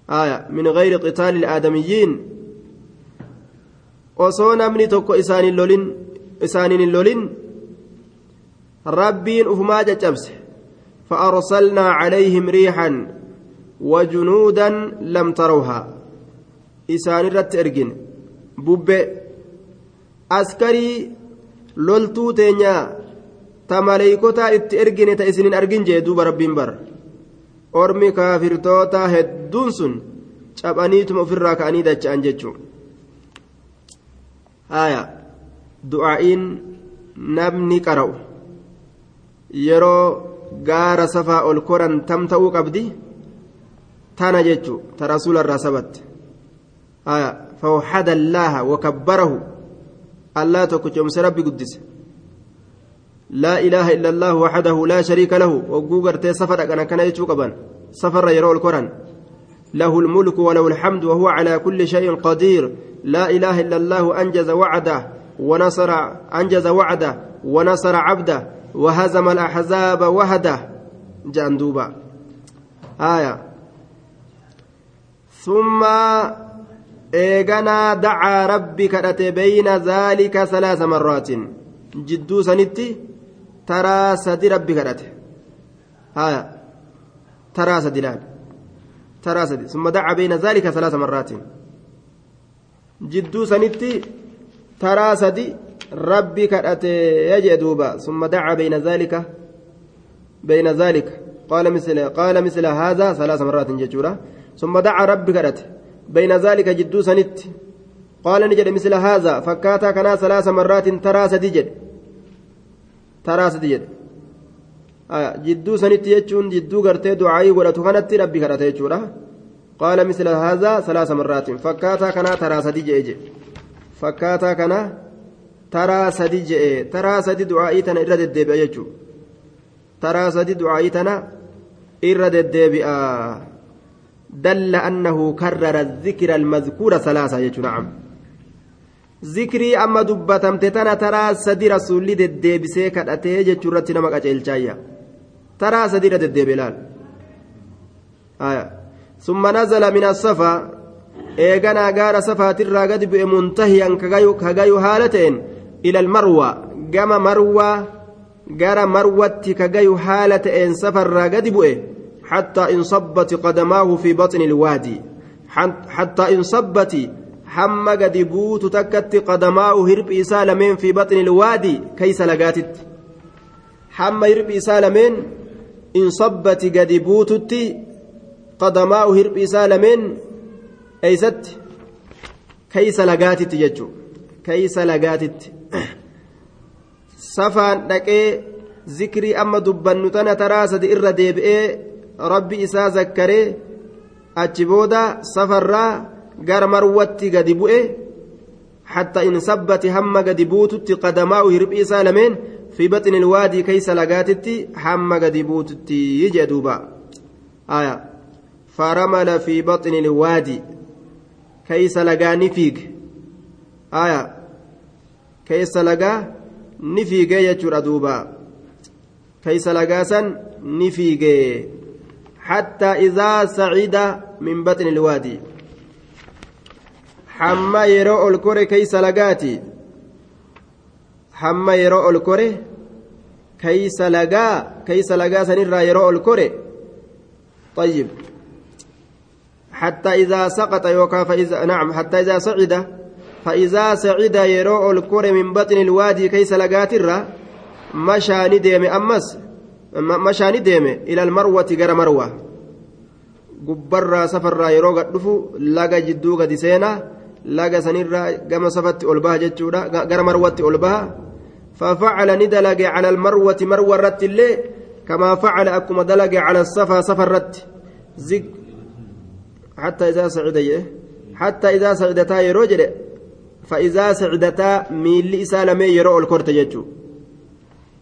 آية من غير قتال الآدميين osoo namni tokko isaanin lolin isaaniin hin lolin rabbiin ufumaa caccabse فأرسلنا عليهم ريحا وجنودا لم تروها إسان رت إرجن teenyaa ta maleeykotaa itti ergine ta isinin argin jee duuba rabbiin bar ormi kaafirtoota hedduun sun caphaniituma ofirraa ka'anii dacha'an jechuun haya du'aa'iin namni qara'u. Yeroo gaara safaa ol koran tam ta'uu qabdi? Tana jechuu ta rasuularraa sabatte. Fawxada allaaha wakabbarahu الله تكتم ربي قدس لا إله إلا الله وحده لا شريك له وقوغر تي سفر أنا كان يتوقبا سفر يرو القرآن له الملك وله الحمد وهو على كل شيء قدير لا إله إلا الله أنجز وعده ونصر أنجز وعده ونصر عبده وهزم الأحزاب وهده جندوبا آية ثم dacaa rabbi kadhate beyna zaalika salaasa marraatin jidduu sanitti taraa sadi rabbi kadhate haya taraa sadi laal taraa sadi summa dacaa beyna zaalika salaasa marraatin jidduu sanitti taraa sadi rabbi kadhate yajee duuba summa dacaa beyna zaalika beyna zaalika qaala misla qaala misla haadha salaasa marraatin jechuudha summa dacaa rabbi kadhate بين ذلك جدو سنت قال نجد مثل هذا فكاتا كنا ثلاث مرات ترى سديجد ترى سديجد آه جدو سنت يجون جدو قرتي دعائي ولتو كانت ربي كرت يجورا قال مثل هذا ثلاث مرات فكاتا كنا ترى fakkaataa kana taraa sadi je'e. Taraa sadi du'aa'ii tana irra deddeebi'a jechuudha. Taraa sadi du'aa'ii tana irra deddeebi'a. Dalla annahu karrara zikira almazkuura salaasa jechuudha na'am. Zikirii amma dubbatamte tana taraa sadi rasuulli deddeebisee kadhatee jechuurratti nama qaceelchaayya. Taraa sadi irra deddeebi'e laal? Summa nazala min asafaa ilaal ثم نزل من الصفا إيغانا غار صفات الراغد بمنتهيا كغايو هالتين إلى المروة جما مروة غار مروة كغايو هالتين سفر راغد بؤه حتى انصبت قدماه في بطن الوادي حتى انصبت حما قد بوت تكت قدماه هرب إسالمين في بطن الوادي كيس لقاتت حما هرب إسالمين انصبت قد بوتت qadamaa'u hirbi isaa lameen eeysatti keeysa lagaatitti jechuu keeysa lagaatitti safaan dhaqee zikrii amma dubbannu tana taraa sadi irra deebi'ee rabbi isaa zakkaree achi booda safarraa gara marwatti gadi bu'e حتى إن ثبت هم قد بوتت قدماء هربي سالمين في بطن الوادي كيس لقاتتي هم قد بوتت يجدوبا آية فرمل في بطن الوادي كيس لقى نفيق. آية. كيس لقى نفيق يجر دوبا كيس لقى سن نفيق. حتى إذا سعد من بطن الوادي. حما يرو الكوري كيس لقاتي. حما يرو الكوري كيس لقى كيس لقى سنرى يرو الكوري طيب. حتى إذا سقط يوكا فإذا نعم حتى إذا صعد فإذا صعد يروع الكور من بطن الوادي كيس لقاترة مشى ندم أمس مشى ندم إلى المروة غير مروة. yeroo gadhufu laga jidduu gadi seenaa laga sanirraa gama safatti ol baha jechuudha gara marwatti ol baha ففعل ندلج على المروة مروة الرت اللي كما فعل أكما دلج على الصفا صفا الرت زق حتى إذا سعد حتى إذا سعدتا يروجد فإذا سعدتا ميل إسالمي يرو الكرت يجو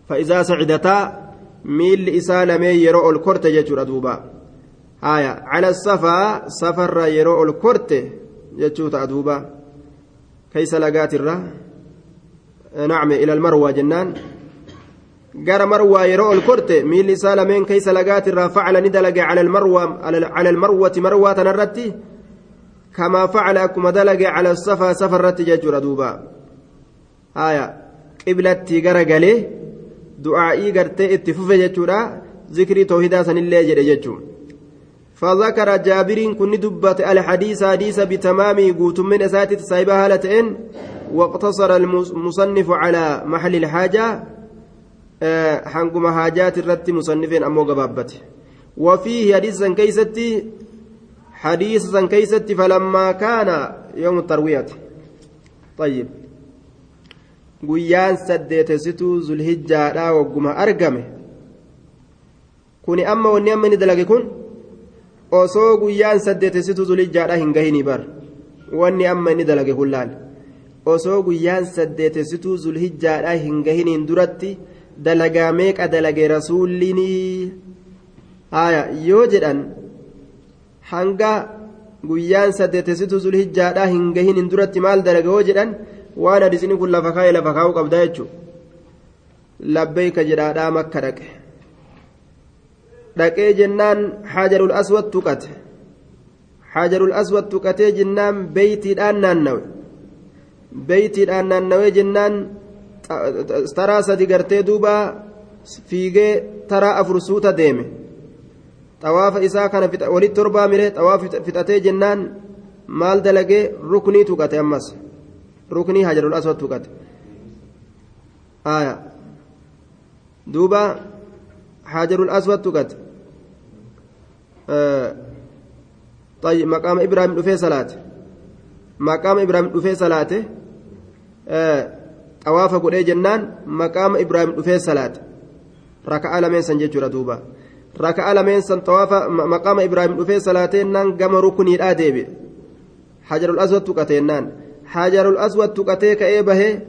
فإذا سعدتا ميل إسالمي يرو الكرت يجو ردوبا. آية على الصفا سفر يرو الكرت يجو تأدوبا كيس لقات الره نعم إلى المروة جنان. قال مروة يرو الكرت ميل إسالة من كيس لقات فعل ندلق على المروة على المروة مروة تنرتي كما فعل أكما دلق على الصفا سفرت ججر دوبا آية قبلتي قرقلي دعائي قرتي اتفوف ججورا ذكري توحيدا سن الله جل ججو فذكر جابر كن دبت الحديث حديث بتمامي قوت من أساتت سايبها هالتين واقتصر المصنف على محل الحاجة Eh, hanguma haajaati irratti musannifeen ammoo gabaabbate. Wafiihi hadiisan keeysatti san keeysatti falammaa kaana yoomu tarwiyati ayyib guyyaan saddeetessituu zulhijjaadhaa wagguma argame. Kuni amma wanni amma inni dalage kun osoo guyyaan saddeetessituu zulhijjaadhaa hin gahinii bar. Wanni amma inni dalage kun osoo guyyaan saddeetessituu zulhijjaadhaa hin gahiniin duratti dalagaa meeqa dalage rasuullinii haya yoo jedhan hanga guyyaan saddeetessituu zulhijjaadhaa hin gahiniin duratti maal dalage yoo jedhan waan hadisni kun lafa kaa'e lafa kaa'uu qabda jechuudha labbeeyka jedhaadhaa makka dhaqe dhaqee jennaan hajarul aswad tuqate hajarul aswad tuqatee jennaan beeytiidhaan naannawe beeytiidhaan naannawee jennaan taraa sadi gartee duuba fiigee taraa afur suuta deeme xawaafa isaa kana walitti torbaa mire xawaafa fixatee jennaan maal dalagee ruknii tuqate ammas ruknii hajarul aswad tuqate aya duuba hajarul aswad tuqate طيب مقام إبراهيم دفي صلاة مقام إبراهيم دفي صلاة طواف قد جنان مقام إبراهيم دفي صلاة ركع لمن سنجد دوبا ركع لمن سن طواف مقام إبراهيم دفي صلاة نان قام ركني الآدب حجر الأسود تقتينان حجر الأسود تقتي كأيبه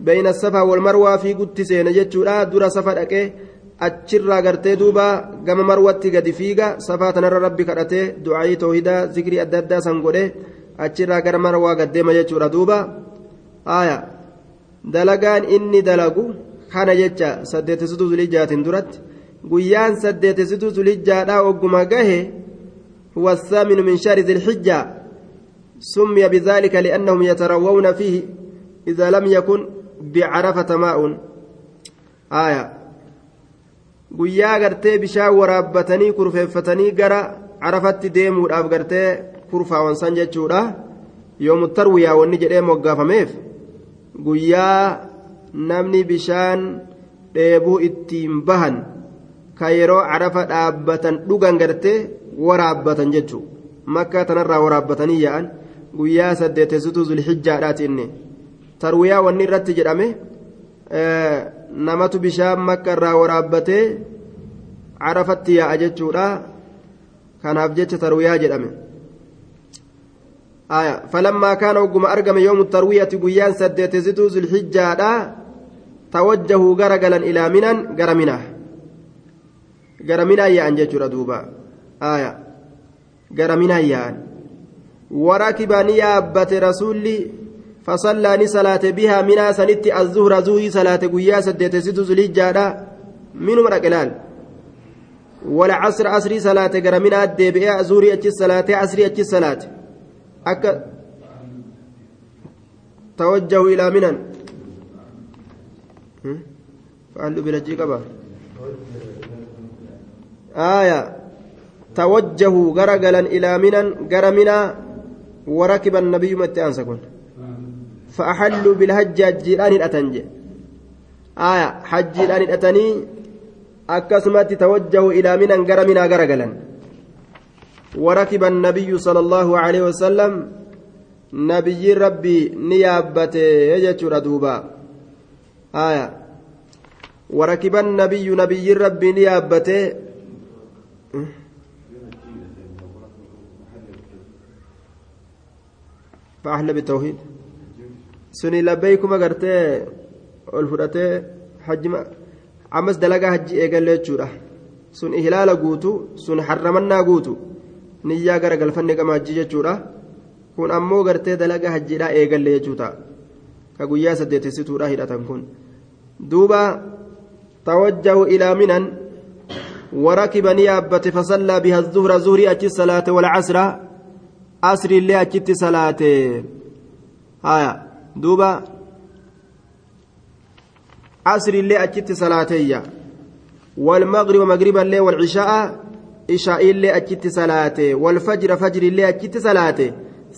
بين الصفا والمروة في قد سين جتشورا درا صفا أكي achirraa gartee duuba gama marwatti gadi fiiga safaa tanarra rabbi kadhatee du'aayii toohidaa zikrii adda addaa san godhee achirraa gara marwaa gaddeema jechuudha duuba. Aya dalagaan inni dalagu kana jecha saddeetisituu zulijjaatiin duratti guyyaan saddeetisituu zulijjaadhaa ogguma gahe huwa الثامن من شهر ذي الحجة سمي بذلك لأنهم يتروون فيه إذا لم يكن بعرفة ماء آية guyyaa gartee bishaan waraabbatanii kurfeeffatanii gara carafatti deemuudhaaf gartee kurfaawan san jechuudha yoomu tarwiyaa wanni jedhee moggaafameef guyyaa namni bishaan dheebuu ittiin bahan ka yeroo carafa dhaabbatan dhugan gartee waraabbatan jechuudha makkaa tanarraa waraabbatanii yaa'an guyyaa saddeetessituu zulhijjaadhaati inni tarwiyaa wanni irratti jedhame namatu bishaan makka irraa waraabbatee carafatti yaa'a jechuudha kanaaf jecha tarwiyaa jedhame kaana ogguma argame yoomu tarwiyati guyyaan saddeetessituu zulhijjaadha tawajjahuu gara galan ilaa minan gara minaa gara minaa yaa'an jechuudha duuba gara minaa yaa'an warakiba ni yaabbate rasuulli فصلى ني صلاة بها منا سنتي الظهر زوي صلاة قيا سدت ست زلجادا من مرقلال ولا عصر عصري صلاة قرمنا الدبئة زوري أتش صلاة عصري أتش صلاة أك توجهوا إلى منن فعلوا بلجي قبا آية توجهوا غرقلا إلى منن غرمنا وركب النبي متى أنسكن فأحلوا بالحج حجيران الأتنج آية حجيران الأتني أكسمت توجهوا إلى منى غر منى غرقلا وركب النبي صلى الله عليه وسلم نبي ربي نيابته يجتر دوبا آية وركب النبي نبي ربي نيابته فأحل بالتوحيد labbeeykuma gartee ol fudhatee hajjima ammas dalagaa hajji eegalee jechuudha sun ihlaala guutu sun harramannaa guutu niyyaa gara galfanne gama hajji jechuudha kun ammoo gartee dalagaa hajjiidhaa eegalee jechuudha ka guyyaa saddeetessituudha hidhatan kun duuba tawajjahu ilaa minan وركب نيابة فصلى بها الظهر زهري أتي الصلاة والعصر أسر اللي أتي صلاة هايا duuba asriillee achitti salaateeyya walmagriba magriballee walcisha'a ishaa'iillee achitti salaate walfajra fajriillee achitti salaate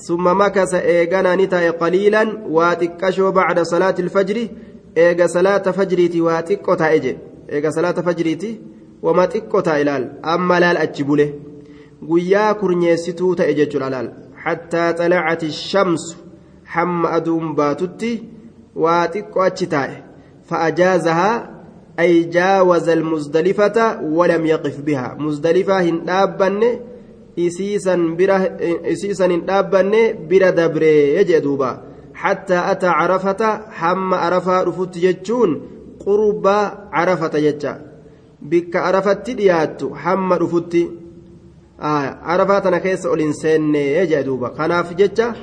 summa makasa eeganaa ni taa'e qaliilan waa xiqqashoo bacda salaati ilfajri eega salaata fajriiti waa xiqqo taa'e je eega salaata fajriiti wama xiqqo taa'e laal amma laal achi bule guyyaa kurnyeessituu ta'e jechuudha laal hattaa xalacati shamsu hamma aduun baatutti waa xiqqoo achi taa'e fa'ajaazahaa yaqif bihaa muzdalifaa hin dhaabbanne isiisan hin dhaabbanne bira dabree jee duuba hattaa ataa carafata hamma arafaa dhufutti jechuun qurba carafata jecha bikka arafatti dhiyaattu hamma dhufutti arafaa tana keessa ol hin seenne jee duuba kanaaf jecha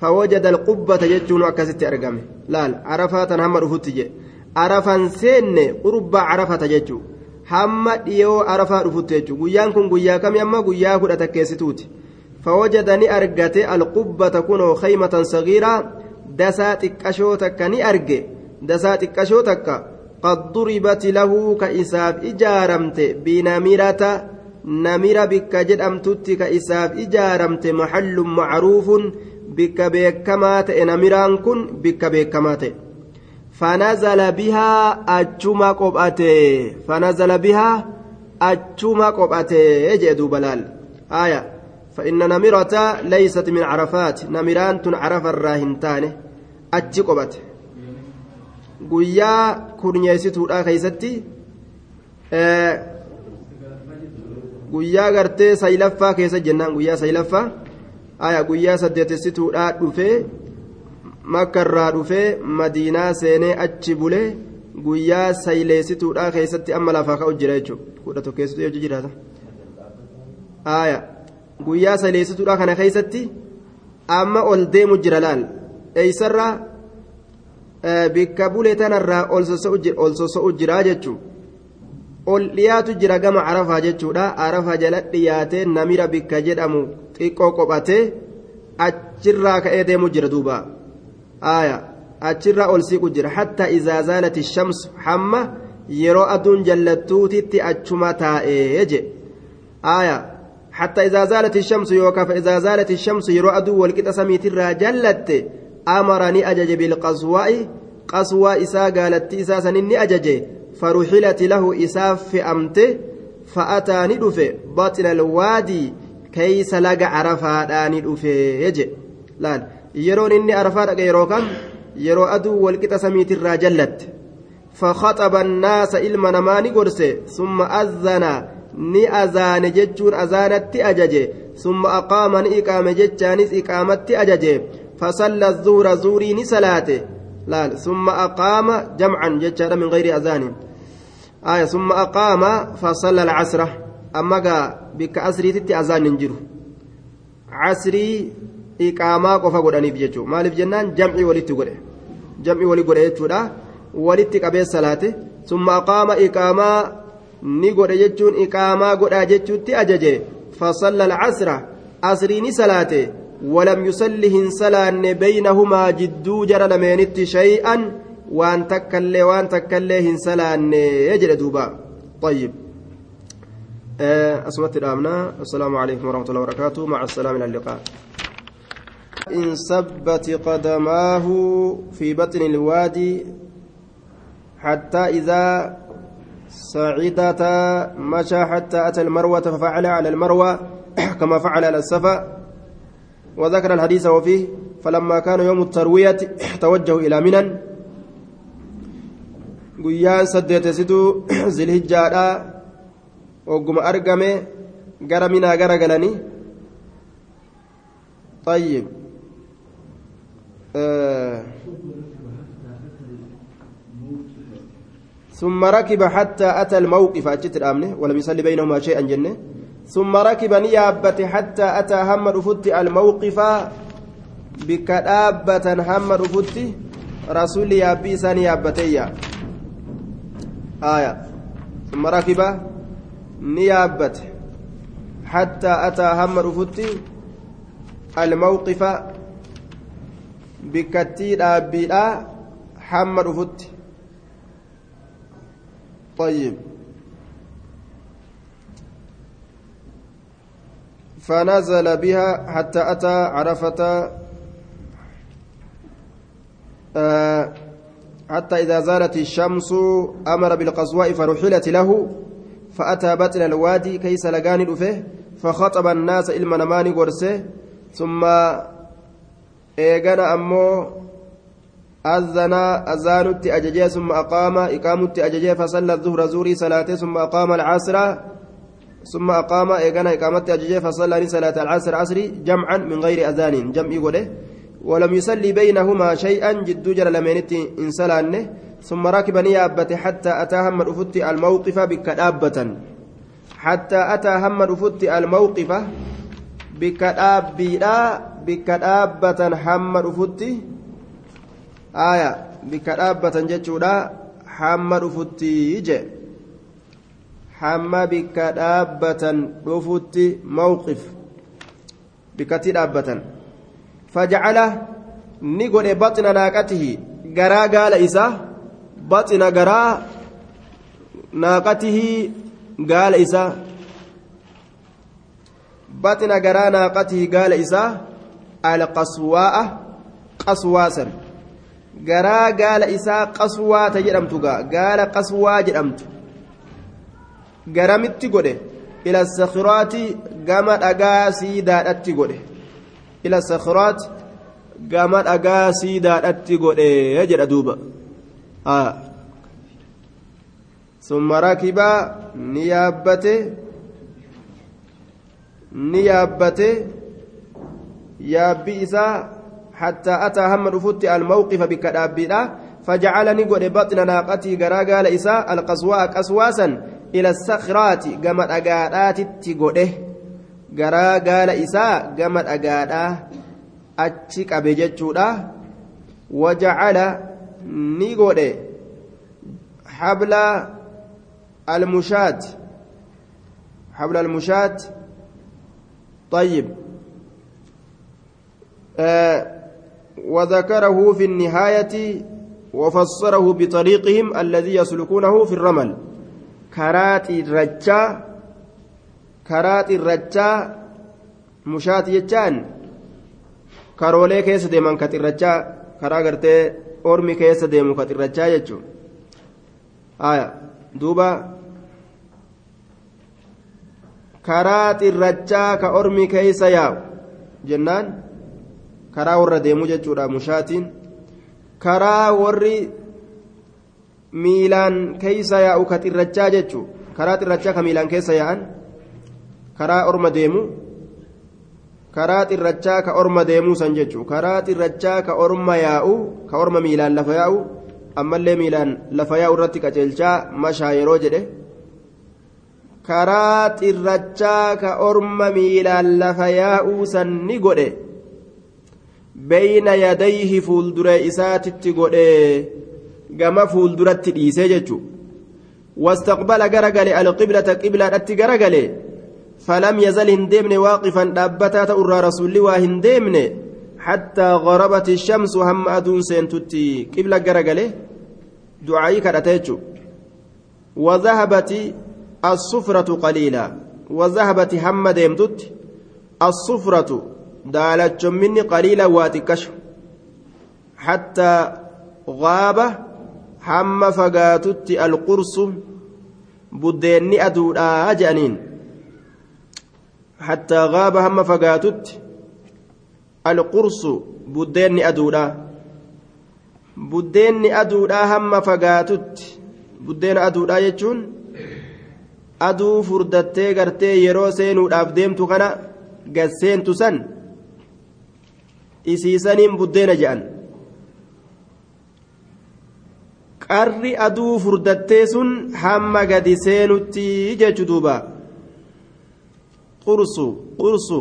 فوجد القبة جتون أكست أرقمه لا arafan seenne qurbaa carafata jechuun hamma dhiyoo arafaa dhufutti jechuun guyyaan kun guyyaa kamii amma? Guyyaa kudha takkeessituuti. Fawwajada ni argate alqubbata kunoo khaymatan sagiiraa dasaa xiqqashoo takka ni arge. Dasaa xiqqashoo takka qad duribati lahuu ka isaaf ijaaramte binamirata namira bikka jedhamtutti ka isaaf ijaaramte maxallun macruufun. Bikka beekamaa ta'e namiraan kun bikka beekamaa ta'e. fanazala bihaa achuma qophate fanazala bihaa achuma qophate jee duuba laal aya فإن نمرة ليست من عرفات نمران تن عرف الراهنتان أتي قبت guyyaa kurnyeessituudha keeysatti guyyaa gartee saylaffaa keessa jennaan guyyaa saylaffaa aya guyyaa saddeetessituudha dhufee makkarraa dhufee madiinaa seenee achi bulee guyyaa sayleessituudha keessatti amma lafaa ka'u jira jechuudha. Kudha tokkeessitu yoo jiraata. Aaya. Guyyaa sayleessituudha kana keessatti amma ol deemu jira laal? Eeysarraa bikka bulee tanarraa ol sosso'u jira jechuudha. Ol dhiyaatu jira gama arafaa jechuudha. Arafaa jala dhiyaatee namira bikka jedhamu xiqqoo qophatee achirraa ka'ee deemu jira duuba aaya achirraa ol siiqu jira hatta izaa zaalati shamsu hamma yeroo aduun jallattuutitti achuma taa'ee je aaya hatta izaa zaalati shamsu yookaan fa izaa zaalati shamsu yeroo aduu walqixa samiitirraa jallatte amara ni ajaje bilqaswaa'i qaswaa isaa gaalatti isaa sanin ni ajaje faruxilati lahu isaaf fe'amte fa'ataa ni dhufe baxila alwaadii keeysa yeroon inni arafaa dhaqe yeroo kam yeroo aduu walqixa samiitirraa jallatte فخطب الناس إلما نماني قرسي ثم أذن ni azaane jechuun azaanatti ajaje summa aqaama ni iqaame jechaanis iqaamatti ajaje fasalla zuura zuurii ni salaate laal summa aqaama jamcan jechaadha min gayri azaanin aya summa aqaama fasalla alcasra amma gaa bikka asriititti azaan hin jiru casrii iqaamaa qofa godhaniif jechuu maaliif jennaan jamcii walitti godhe jamcii wali godhe jechuudha walitti qabee salaate summa aqaama iqaamaa ni godhe jechuun iqaamaa godhaa jechuutti ajaje fasalla alcasra asrii ni salaate walam yusalli hin salaanne beynahumaa jidduu jara lameenitti shay'an waan takkallee waan takkallee hin salaanne jedhe duuba طيب أسمت الآمنة السلام عليكم ورحمة الله وبركاته مع السلام إلى اللقاء إن سبت قدماه في بطن الوادي حتى إذا صعدتا مشى حتى أتى المروة ففعل على المروة (clears throat) كما فعل على السفا. وذكر الحديث وفيه فلما كان يوم التروية (clears throat) توجهوا إلى منى. guyyaan saddeetessitu zilhijjaadha ogguma argame gara minaa gara galanii طيب. آه ثم ركب حتى أتى الموقف. أجت الأمن ولم يصلي بينهما شيئا جنة. ثم ركب نيابة حتى أتى هم رفت الموقف. بكتابة هم رفت رسول يابي سان يابتي آية. ثم ركب نيابة حتى أتى هم رفت الموقف. بكتي أبي هم رفت طيب فنزل بها حتى أتى عرفة حتى إذا زالت الشمس أمر بالقصواء فرحلت له فأتى بطن الوادي كيس الأفه فخطب الناس إلما نماني قرسه ثم إيقنا أمو أذن أذانت أججي ثم أقام إقامت أججي فصلى الظهر زوري صلاته ثم أقام العصر ثم أقام إيقنا إقامت أججي فصلى صلاة العصر عصري جمعا من غير أذان جمع قده ولم يصلي بينهما شيئا جد جل لمنت إن سلانه ثم ركب نيابة حتى أتى هم الأفت الموقف بكدابة حتى أتى هم الأفت الموقف بكدابة بكدابة هم الأفت aya bikka dhaabbatan jechuudha hamma dhufutti je hamma bikka dhaabbatan dhufutti mawqif bikkatti dhaabbatan fajacala ni godhe baxina naaqatihi garaa gaala isaa baxina garaa naaqatihi gaala isaa baxina garaa naaqatihi gaala isaa alqaswaa'a qaswaasan garaa gaala isaa qaswaata jedhamtu gaa gaala qaswaa jedhamtu garamitti godhe ila sakhiraati gama dhagaa siidaadhatti godhe ila sakhiraati gama dhagaa siidaadhatti godhe jedha duuba ni yaabbate ni yaabbate yaabbi isaa حتى أتى هم رفوت الموقف بكدابيدا فجعلني قد بطن ناقتي غرا قال إساء القصواء قصواسا إلى الصخرات قمت أقادات تقوده غرا قال إساء قمت أقادات أتشك أبجتشودا وجعل نيقود حبل المشاة حبل المشاة طيب وذكره في النهاية وفسره بطريقهم الذي يسلكونه في الرمل كرات الرجا كرات الرجا مشاة يجان karoolee keessa deeman ka xirrachaa karaa gartee ormi keessa deemu ka xirrachaa jechuun haya duuba karaa xirrachaa ka ormi keessa yaa'u jennaan karaa warra deemu jechuudha mushaatiin. Karaa warri miilaan keessa yaa'u ka xirrachaa jechuun karaa xirrachaa ka miilaan keessa yaa'an karaa orma deemu. karaa xirrachaa ka orma deemuu san jechuun karaa xirrachaa ka orma yaa'u ka orma miilaan lafa yaa'u ammallee miilaan lafa yaa'u irratti qaceelchaa mashaa yeroo jedhe. Karaa xirrachaa ka orma miilaan lafa yaa'uu san ni godhe beeyna yadayhi fuulduree isaatitti godhe gama fuulduratti dhiisee jechuun wastaqbala garagale alqiblata qiblaadhatti garagale. فلم يزل هندمن واقفا دابتا تأرى رسول الله هندمن حتى غربت الشمس هم أدون سنتتي قبلة جرجله دعائي كرتيجو وذهبت الصفرة قليلا وذهبت هم ديمتت الصفرة daalachomminni qaliilan waa xiqqashu. Hattaa gaaba hamma fagaatutti alqursu buddeenni aduudhaa jedhaniin hattaa gaaba hamma fagaatutti alqursu buddeenni aduudhaa. Buddeenni aduudhaa hamma fagaatutti buddeena aduudhaa jechuun aduu furdattee gartee yeroo seenuudhaaf deemtu kana gasseentu san isiisaniin buddeena jedhan qarri aduu furdattee sun hamma gadi seenutti jechu duuba. Qursu qursu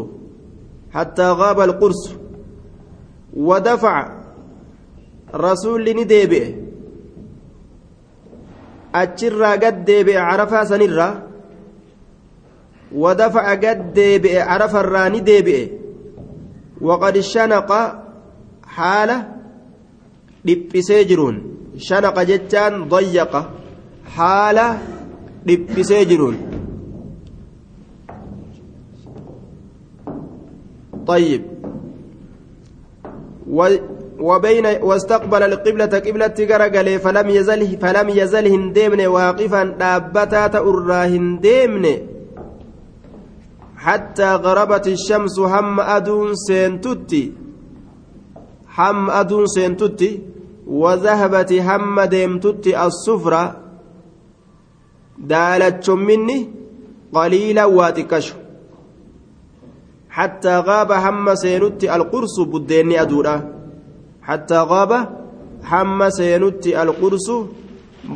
hattaa gaaba qursu wadafaca rasuulli ni deebi'e. Achirraa gad deebi'e carafaa sanirraa. Wadafaca gad deebi'e carafarraa ni deebi'e. وقد شنق حالة لبسيجرون شنق جتان ضيق حالة لبسيجرون طيب. و وبين واستقبل القبلة قبلة قرقل فلم يزل فلم يزل هندمن واقفا دابتا تأرى هندمن حتى غربت الشمس هم أدون سينتتي هم أدون سينتتي وذهبت هم ديمتتي الصفرة دالت مني قليلا واتكش حتى غاب هم سينتي القرص بدين أدورا. حتى غاب هم سينتي القرص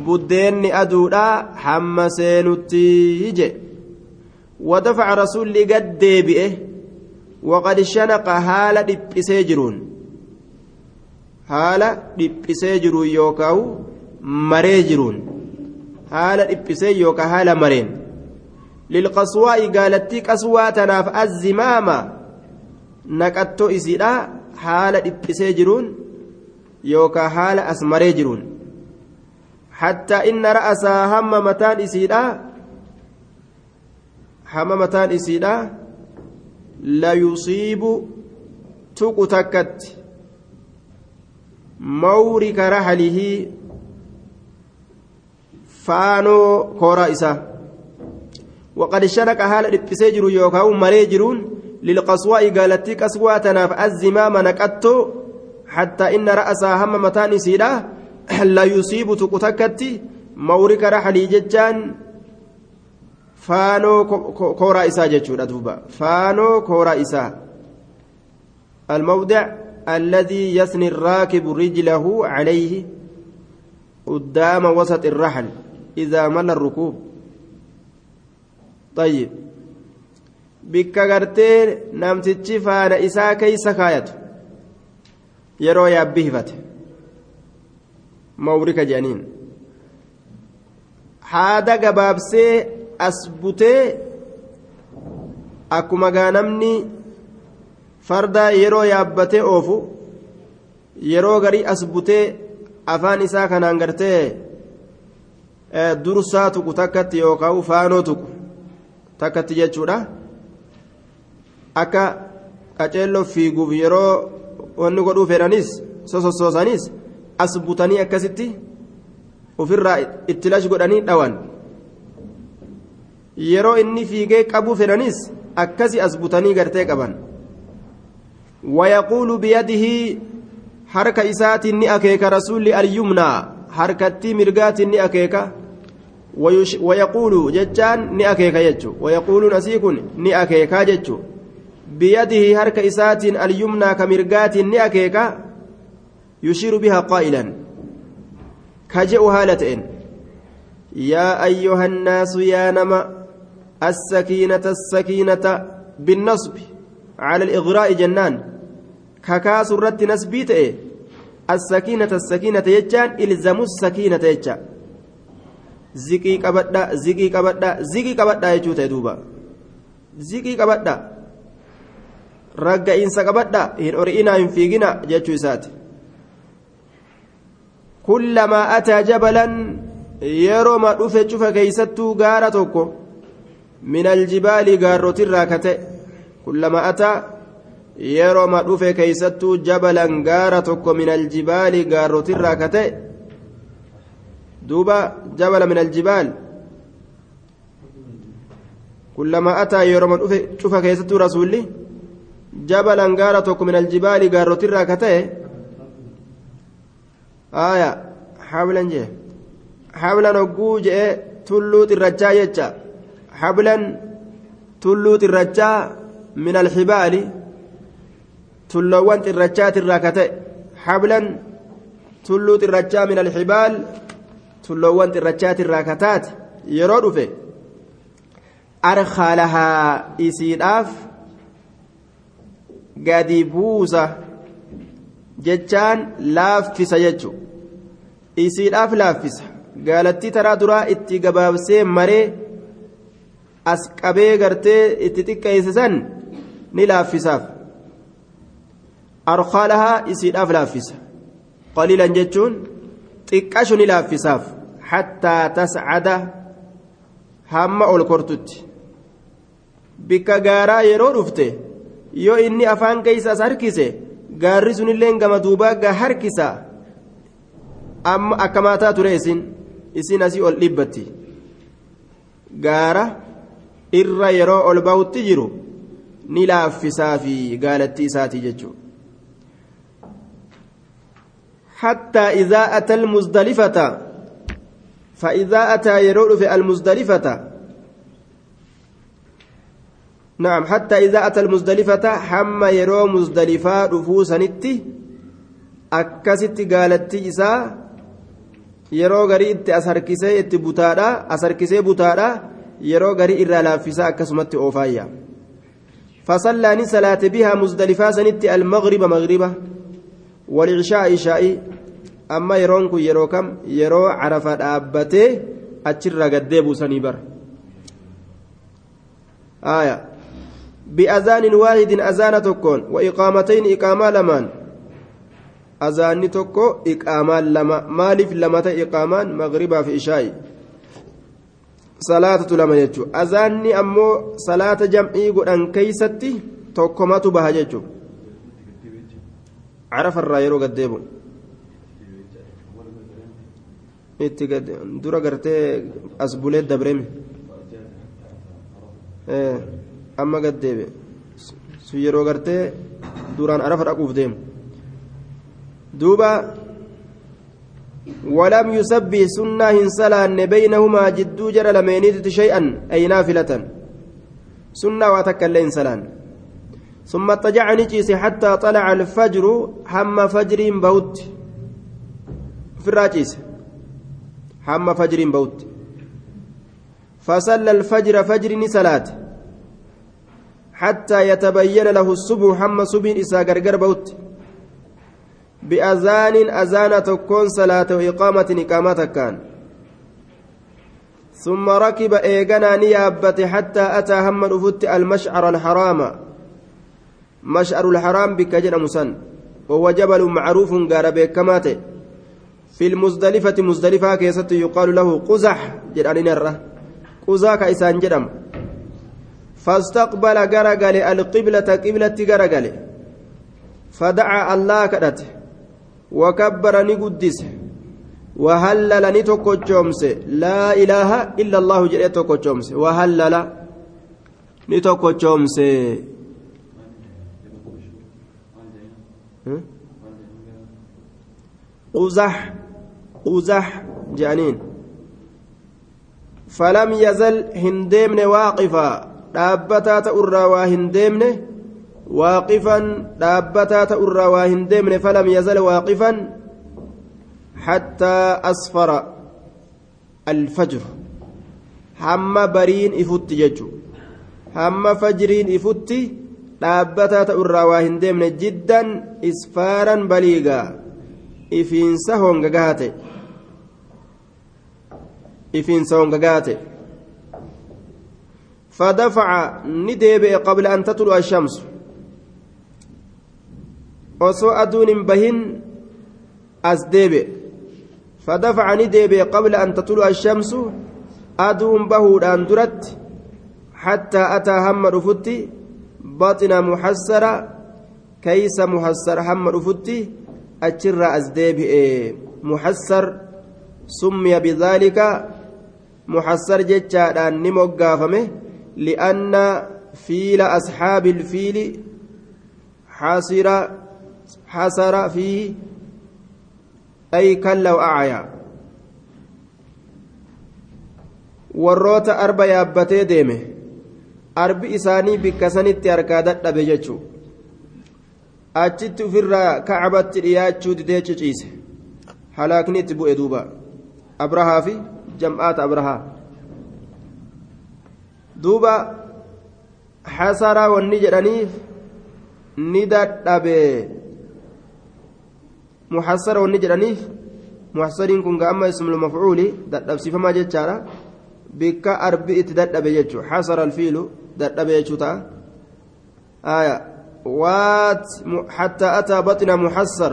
بدين أدورا. هم سينتي يجي. ودفع رسول قد ديبئه وقد شنق هالة دبسيجرون هالة دبسيجرون يوكاو مريجرون هالة دبسي يوكا هالة مرين. للقصواء قالت قصوى تناف الزمامة. نكتو إسيرا هالة دبسيجرون يوكا هالة أسمريجرون حتى إن رأسها هم متان إسيرا hama mataan isiidha la yusiibu tuqu takkatti mawrika rahalihii faanoo kooraa isaa waqad shanaqa haala dhiphisee jiru yookaan maree jiruun lilqaswaa'i gaalattii qaswaa tanaaf azzimaama naqattoo hattaa inna ra'asaa hamma mataan isiidha la yusiibu tuqu takkatti mawrika rahalii jechaan faanoo kooraa isaa jechuudha duuba faanoo kooraa isaa الموضع الذي يثني الراكب رجله عليه قدام وسط الرحل إذا مل الركوب طيب bikka gartee namtichi faana isaa keeysa kaayatu yeroo yaabbii hifate mawrika jedhaniin haada gabaabsee as butee akkuma gaanamni fardaa yeroo yaabbatee oofu yeroo garii as butee afaan isaa kanaan gartee dursaa tuqu takkatti yookaan faanoo tuqu takkatti jechuudha akka qaceelloo fiiguuf yeroo wanni godhuu fedhanis sosossoosanis as akkasitti ofirraa itti godhanii dhawan yeroo inni fiigee qabuu fedhanis akkasi as butanii gartee qaban wayaquulu biyadihi harka isaatiin ni akeeka rasuulli alyumnaa harkattii mirgaatiin ni akeeka wayaquulu jechaan ni akeeka jechu wayaquuluun asii kun ni akeekaa jechu biyadihi harka isaatiin alyumnaa ka mirgaatiin ni akeeka yushiiru bihaa qaa'ilan كجئ هالتين يا أيها الناس يا نما السكينة السكينة بالنصب على الإغراء جنان. ككاس الرد نسبيت إيه السكينة السكينة يجان إلزموا السكينة يجان زكي قبدا زكي قبدا زكي قبدا يجوت دوبا. زكي قبدا رجع إنسا قبدا إن أرئنا إن فيقنا جاتشو إساتي كلما أتى جبلا yeroo ma dhufe cufa keeysattuu gaara tokko aljibaali gaarrotirraa ka ta'e kullama ataa yeroo ma dhufe keeysattuu jabalan gaara tokko min aljibaali gaarrotirraa ka ta'e duuba jabala min aljibaal kullama ataa yeroo ma dhufe cufa keeysattuu rasuulli jabalan gaara tokko min aljibaali gaarrotirraa ka ta'e aya hablan jee hablan hogguu je'e tulluu xirrachaa jecha hablan tulluu xirrachaa min alxibaali tulloowwan xirrachaatirraa ka ta'e hablan tulluu xirrachaa min alxibaal tulloowwan xirrachaatirraa ka taate yeroo dhufe arkaa lahaa isiidhaaf gadi buusa jechaan laaffisa jechu isiidhaaf laaffisa gaalattii taraa duraa itti gabaabsee maree as qabee gartee itti xiqqeessisan ni laaffisaaf. Arkaalahaa isiidhaaf laaffisa. Qaliilan jechuun xiqqashu ni laaffisaaf. Hattaa tascada hamma ol kortutti. Bikka gaaraa yeroo dhufte yoo inni afaan keeysa harkise gaarri sunillee gama duubaa gaa harkisa amma akka maataa ture isin isin asii ol dhibbatti. Gaara irra yeroo ol ba'utti jiru ni laaffisaa fi gaalattii isaatii jechuudha. حتى إذا أتى المزدلفة فإذا أتى يرول في المزدلفة نعم حتى إذا أتى المزدلفة حم يرو مزدلفة رفوسا نتي أكست قالت garii itti as harkisee itti butaadha as harkisee butaadha yeroo garii irraa laaffisaa akkasumatti oofaayya فصلى صلاة بها مزدلفة سنت المغرب مغربة والعشاء عشاء أما يرونك يروكم يرو عرفة أبته أتشر قد سنيبر آية بأذان واحد أذان تكون وإقامتين إقامة لمان azaanni tokko iqaamaan lama maaliif lamata iqaamaan? Magribaa fi ishaa'i. salaatatu lama jechuudha. Azaanni ammoo salaata jam'ii godhan keeysatti tokkomatu baha jechuudha. Carafarraa yeroo gaddeebu itti dura gartee as bulee dabremi amma gaddeebe sun yeroo gartee duraan arafa dhaquuf deemu. Duuba. ولم يسبح سنة هنسلان بينهما جدو جرى لمينيت شيئا أي نافلة. سنة وتكلين سلان. ثم اضطجع نجيس حتى طلع الفجر هم فجر بوت. في الراجيس هم فجر بوت. فصلى الفجر فجر صلاة حتى يتبين له الصبح هم صبح إسا غرغر بوت. بأذان أذان تكون صلاة وإقامة إقامة كان ثم ركب إيغانا نيابة حتى أتى هم رفت المشعر الحرام. مشعر الحرام بكجر مسن. وهو جبل معروف قارب كماته في المزدلفة مزدلفة كيست يقال له قزح جرانين الره قزاك إسان جرم. فاستقبل غرغل القبلة قبلة غرغل. فدعا الله كدته. وكبر نقدسه وهلل نتوكو جومس لا إله إلا الله جل توكو جومس وهلل نتوكو جومس قزح. قزح. جانين. فلم يزل هندمن واقفا. dhaabbataa ta'urraa waa hin ta'urraa waa hin deemne falam yazal waaqifan حتى أسفر الفجر هم برين إفت ججو هم فجرين إفت waa hin deemne jiddan isfaaran baliigaa ifiinsa hongagaa ta'e ifiinsa hongagaa ta'e فدفع نديبئ قبل أن تطلع الشمس وسوء أدون بهن أزديبئ فدفع نديبئ قبل أن تطلع الشمس أدون بهود أن درت حتى أتى هم رفتي بطن محسرة كيس محسر هم رفتي أجر أزديبئ محسر سمي بذلك محسر جتشادان نموغافمه لأن فيل أصحاب الفيل حاصر حسر فيه أي كلا وأعيا warroota arba yaabbatee deeme arbi isaanii bikka sanitti harkaa dadhabe jechuu achitti ofirraa kacbatti dhiyaachuu didee ciciise halaakni itti bu'e duuba abrahaa fi jam'aata abrahaa duuba hasaraa wanni jedhaniif ni dadhabe muhassara wanni jedhaniif muhassariin kun ga'amma ismul mafcuuli dadhabsiifamaa jechaadha bikka arbi itti dadhabe jechuu hasara alfiilu dadhabe jechuu ta'a aya waat hattaa ataa baxina muhassar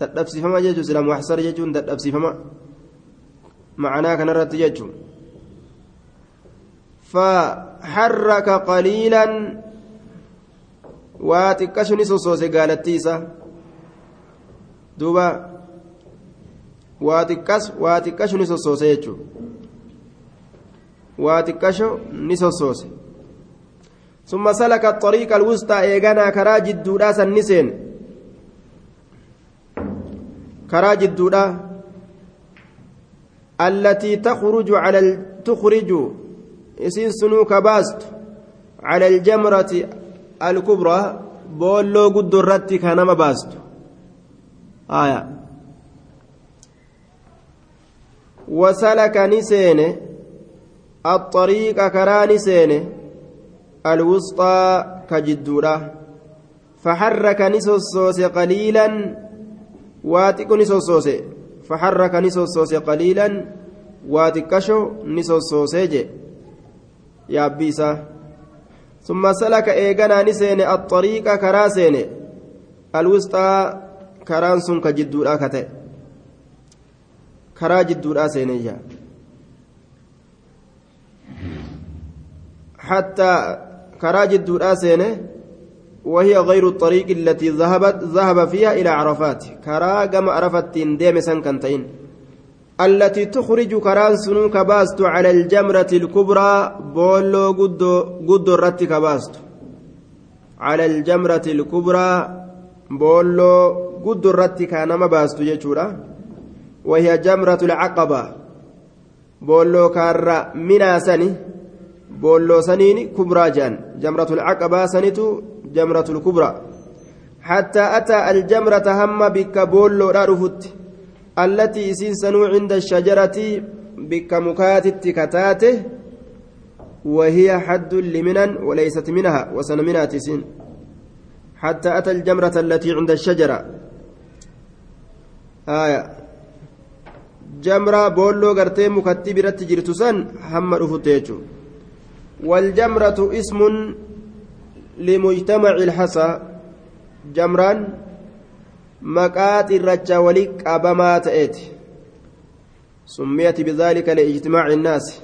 dadhabsiifama jechuu sila muhassar jechuun dadhabsiifama macanaa kanarratti jechuu فحرك قليلا واتكشني سوسوس قالتيسا دوبا واتكش واتكشني سوسوس يجو واتكشو نسوسوس ثم سلك الطريق الوسطى ايغانا كراج الدودا سنسين كراج الدودا التي تخرج على تخرج isiin sunuu ka baastu cala aljamrati alkubraa boolloo guddoo irratti ka nama baastu. Wasalaka ni seene. Axariiqa karaa ni seene. Alwusxaa ka jidduudha. Faxarraka ni sossoose qaliilan. Waa xiqqo ni sossoose. Faxarraka ni sossoose qaliilan. Waa xiqqasho ni sossoosee jee karaa seene alwisxaa karaan sun ka jidduudhaa ka ta'e karaa jidduudhaa seene ijaa حتى كراج الدوداء سينه وهي غير الطريق التي ذهبت ذهب فيها إلى عرفات كرا قم عرفت ديم سنكنتين التي تخرج كران سنو كباست على الجمرة الكبرى بولو قدو قدو الرت كباست على الجمرة الكبرى بولو قدو الرت كان ما باست يجورا. وهي جمرة العقبة. بولو كار منا سني بولو سنيني كبرى جان. جمرة العقبة سنتو جمرة الكبرى. حتى أتى الجمرة هم بك بولو التي سنو عند الشجرة بكمكات التكتاته وهي حد لمنن وليست منها وسن منها تسين. حتى أتى الجمرة التي عند الشجرة. آية. جمرة بولو غرتي مكتب رت جرتسان هم رفتيجو والجمرة اسم لمجتمع الحصى. جمران مقات الرجا وليك أبما تأتي سميت بذلك لإجتماع الناس.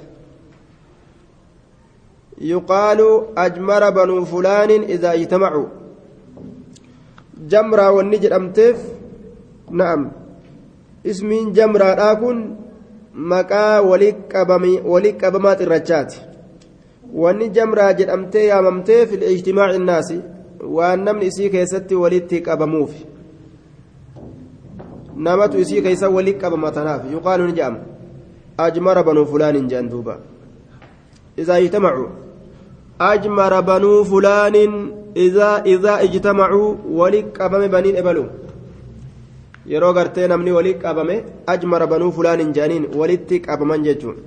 يقال أجمر بنو فلان إذا اجتمعوا. جمرة والنجر أمتف. نعم. اسمين جمرة أكون مقا وليك أبمات الرجات. wanni jamraa jedhamtee yaamamtee fi ijtimaaci innaasi waan namni isii keessatti walitti qabamuuf namatu isii keessa walitti qabama tanaaf yuqaalu ni jedhama ajmara banuu fulaanin jedhan duuba إذا اجتمعوا أجمر بنو فلان إذا إذا اجتمعوا ولك أبم بنين إبلو yeroo gartee namni walitti qabame ajmara banuu fulaanin jaaniin walitti qabaman jechuun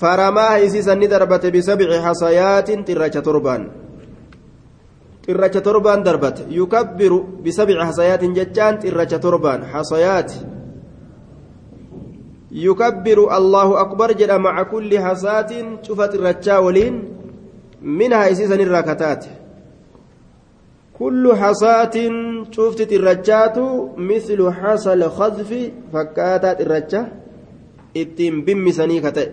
faramaa isiisan ni darbate bisabci hasayaatin xirracha torbaan xirracha torbaan darbate yukabbiru bisabci hasayaatin jechaan xirracha torbaan hasayaati yukabbiru allahu akbar jedha maca kulli hasaatin cufa xirrachaa waliin minhaa isiisan irraa kataate كل حصاة شفت الرجات مثل حصل خذف فكاتات الرجة اتم بمسني كتئ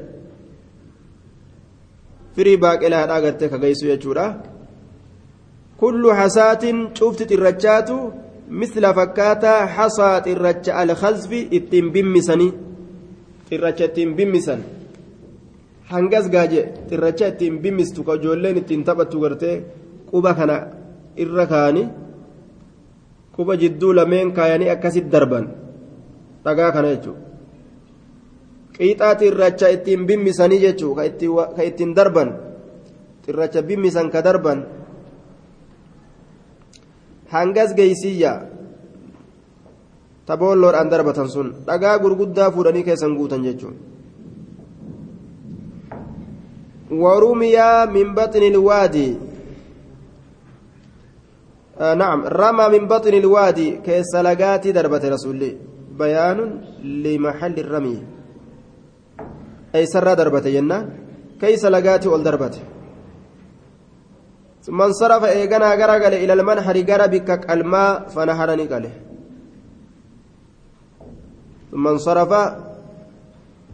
firii baaqelaadhaa gartee kagaysu jechuudha kullu hasaatin cufti xirrachaatu misla fakkaataa hasaa xirracha alkhazfi ittiin bimmisanii xirracha ittiin bimmisan hangas gaaje xirracha ittiin bimmistu ka ijoolleen ittiin taphattu gartee quba kana irra kaani quba jidduu lameen kaayanii akkasit darban dhagaa kana jechuudha qiixaa xirracha ittiin bimmisanii jechuu ka ittiin darban xirracha bimmisan ka darban hangas geeysiyya taboolloodhaan darbatan sun dhagaa gurguddaa fuudhanii keessan guutan jechuun ورمي من بطن الوادي آه نعم رمى من بطن الوادي كيسلقات دربة رسول بيان لمحل الرمي darbate jenna keeysa lagaati ol darbate ثم انصرف ايغنا غرغل إلى المنحر غربك قلما فنهرني قاله ثم انصرف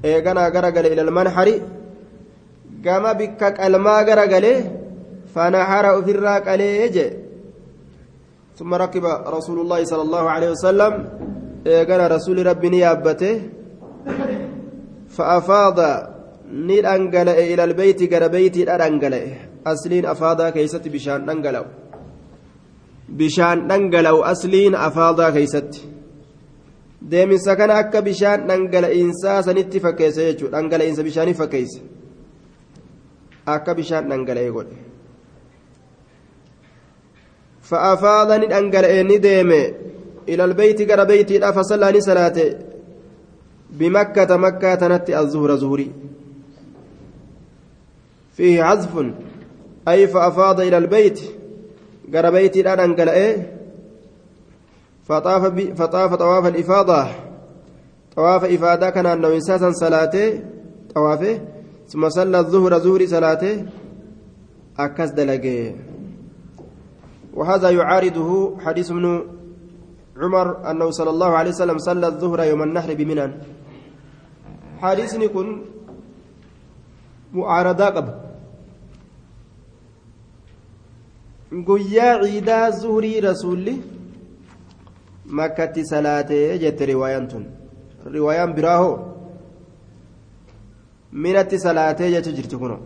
ايغنا غرغل إلى المنحر كما بك قلما غرغل فنهر في الراقل يجي ثم ركب رسول الله صلى الله عليه وسلم ايغنا رسول ربي نيابته فأفاض ندنقلئ إلى البيت قال بيتي أسلين أفاض كيست بشان ننقلو بشان ننقلو أسلين أفاض كيست deeminsa kana akka bishaan dhangala'insaa sanitti fakkeessa jechuudha dhangala'insa bishaanii fakkeessa akka bishaan dhangala'ee godhe fa'aafaadha ni dhangala'ee ni deeme ilal beeyti gara beeytiidha fasallaa ni salaate بمكة مكة تنتي الظهر زهري فيه عزف أي فأفاض إلى البيت قرى بيتي الآن أنقل إيه؟ فطاف, فطاف طواف الإفاضة. طواف إفادة كان أنه إنساسا صلاته طوافه ثم صلى الظهر زهري صلاته أكس دلقه. وهذا يعارضه حديث ابن عمر أنه صلى الله عليه وسلم صلى الظهر يوم النحر بمنى حديثني كن معارضة قبل. Guyyaa ciidaa zuhurii rasuulli makkatti salaatee jette riwaayaan tun riwaayaan biraa hoo minatti salaatee jecha jirti kuno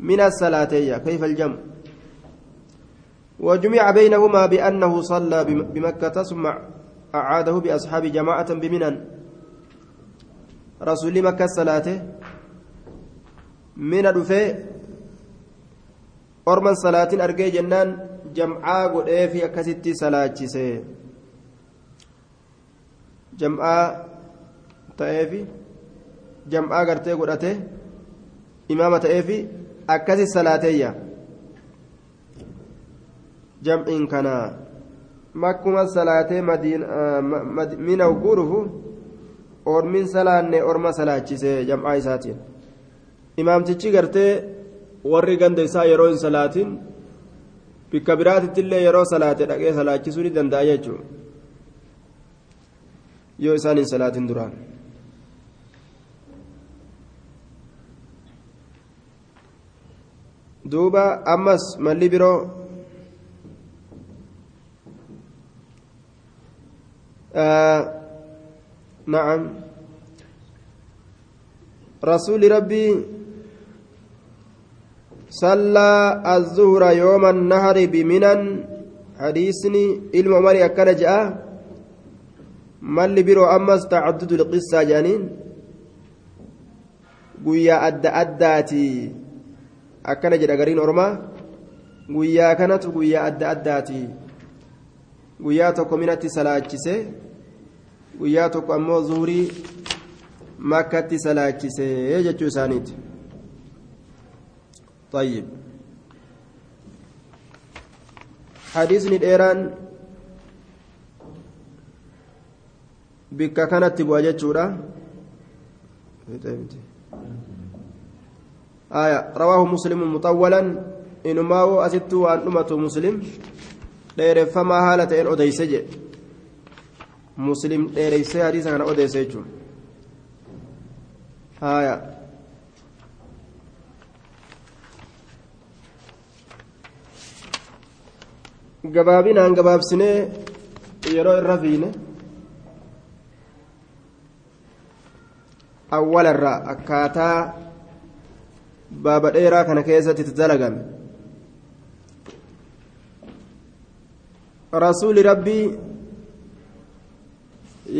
mina salaateeyya kayfa aljamu وجمع بينهما بأنه صلى بمكة ثم أعاده بأصحاب جماعة بمنن رسول مكة الصلاة من دفه orman salaatiin argee jennaan jam'aa godhee fi akkasitti salaachise jam'aa ta'ee fi jam'aa gartee godhate imaama ta'ee fi akkasi salaateeyya jam'iin kanaa makkuma salaatee mina guurufu ormin salaanne orma salaachisee jam'aa isaatiin imaamtichi gartee. Warri ganda isaa yeroo hin salaatin bikka biraatitti illee yeroo salaate dhaqee salaachisuu ni danda'a jechuudha yoo isaan hin salaatin duraan. duuba ammas malli biroo نعم رسول ربي صلى الظهر يوم النهر بمنن حديثني علم عمر أكن جاء مل برو أمس تعدد القصة جانين guyyaa adda addaati akkana jedha gariin ormaa guyyaa kanatu guyyaa adda addaati guyyaa tokko minatti salaachise guyyaa tokko ammoo zuhurii makkatti salaachise jechuu isaaniiti طيب حديثني ديران بك كانت تبوا جتشورا آية رواه مسلم مطولا إنما هو أسدت وأن مسلم haala ta'een odeyse jedhe muslim dheereysee hadiisa kana odeyse jechuun haya gabaabinaan gabaabsinee yeroo irra fiine. Awwalarraa akkaataa baaba dheeraa kana keessatti itti dalagame rasuuli rabbii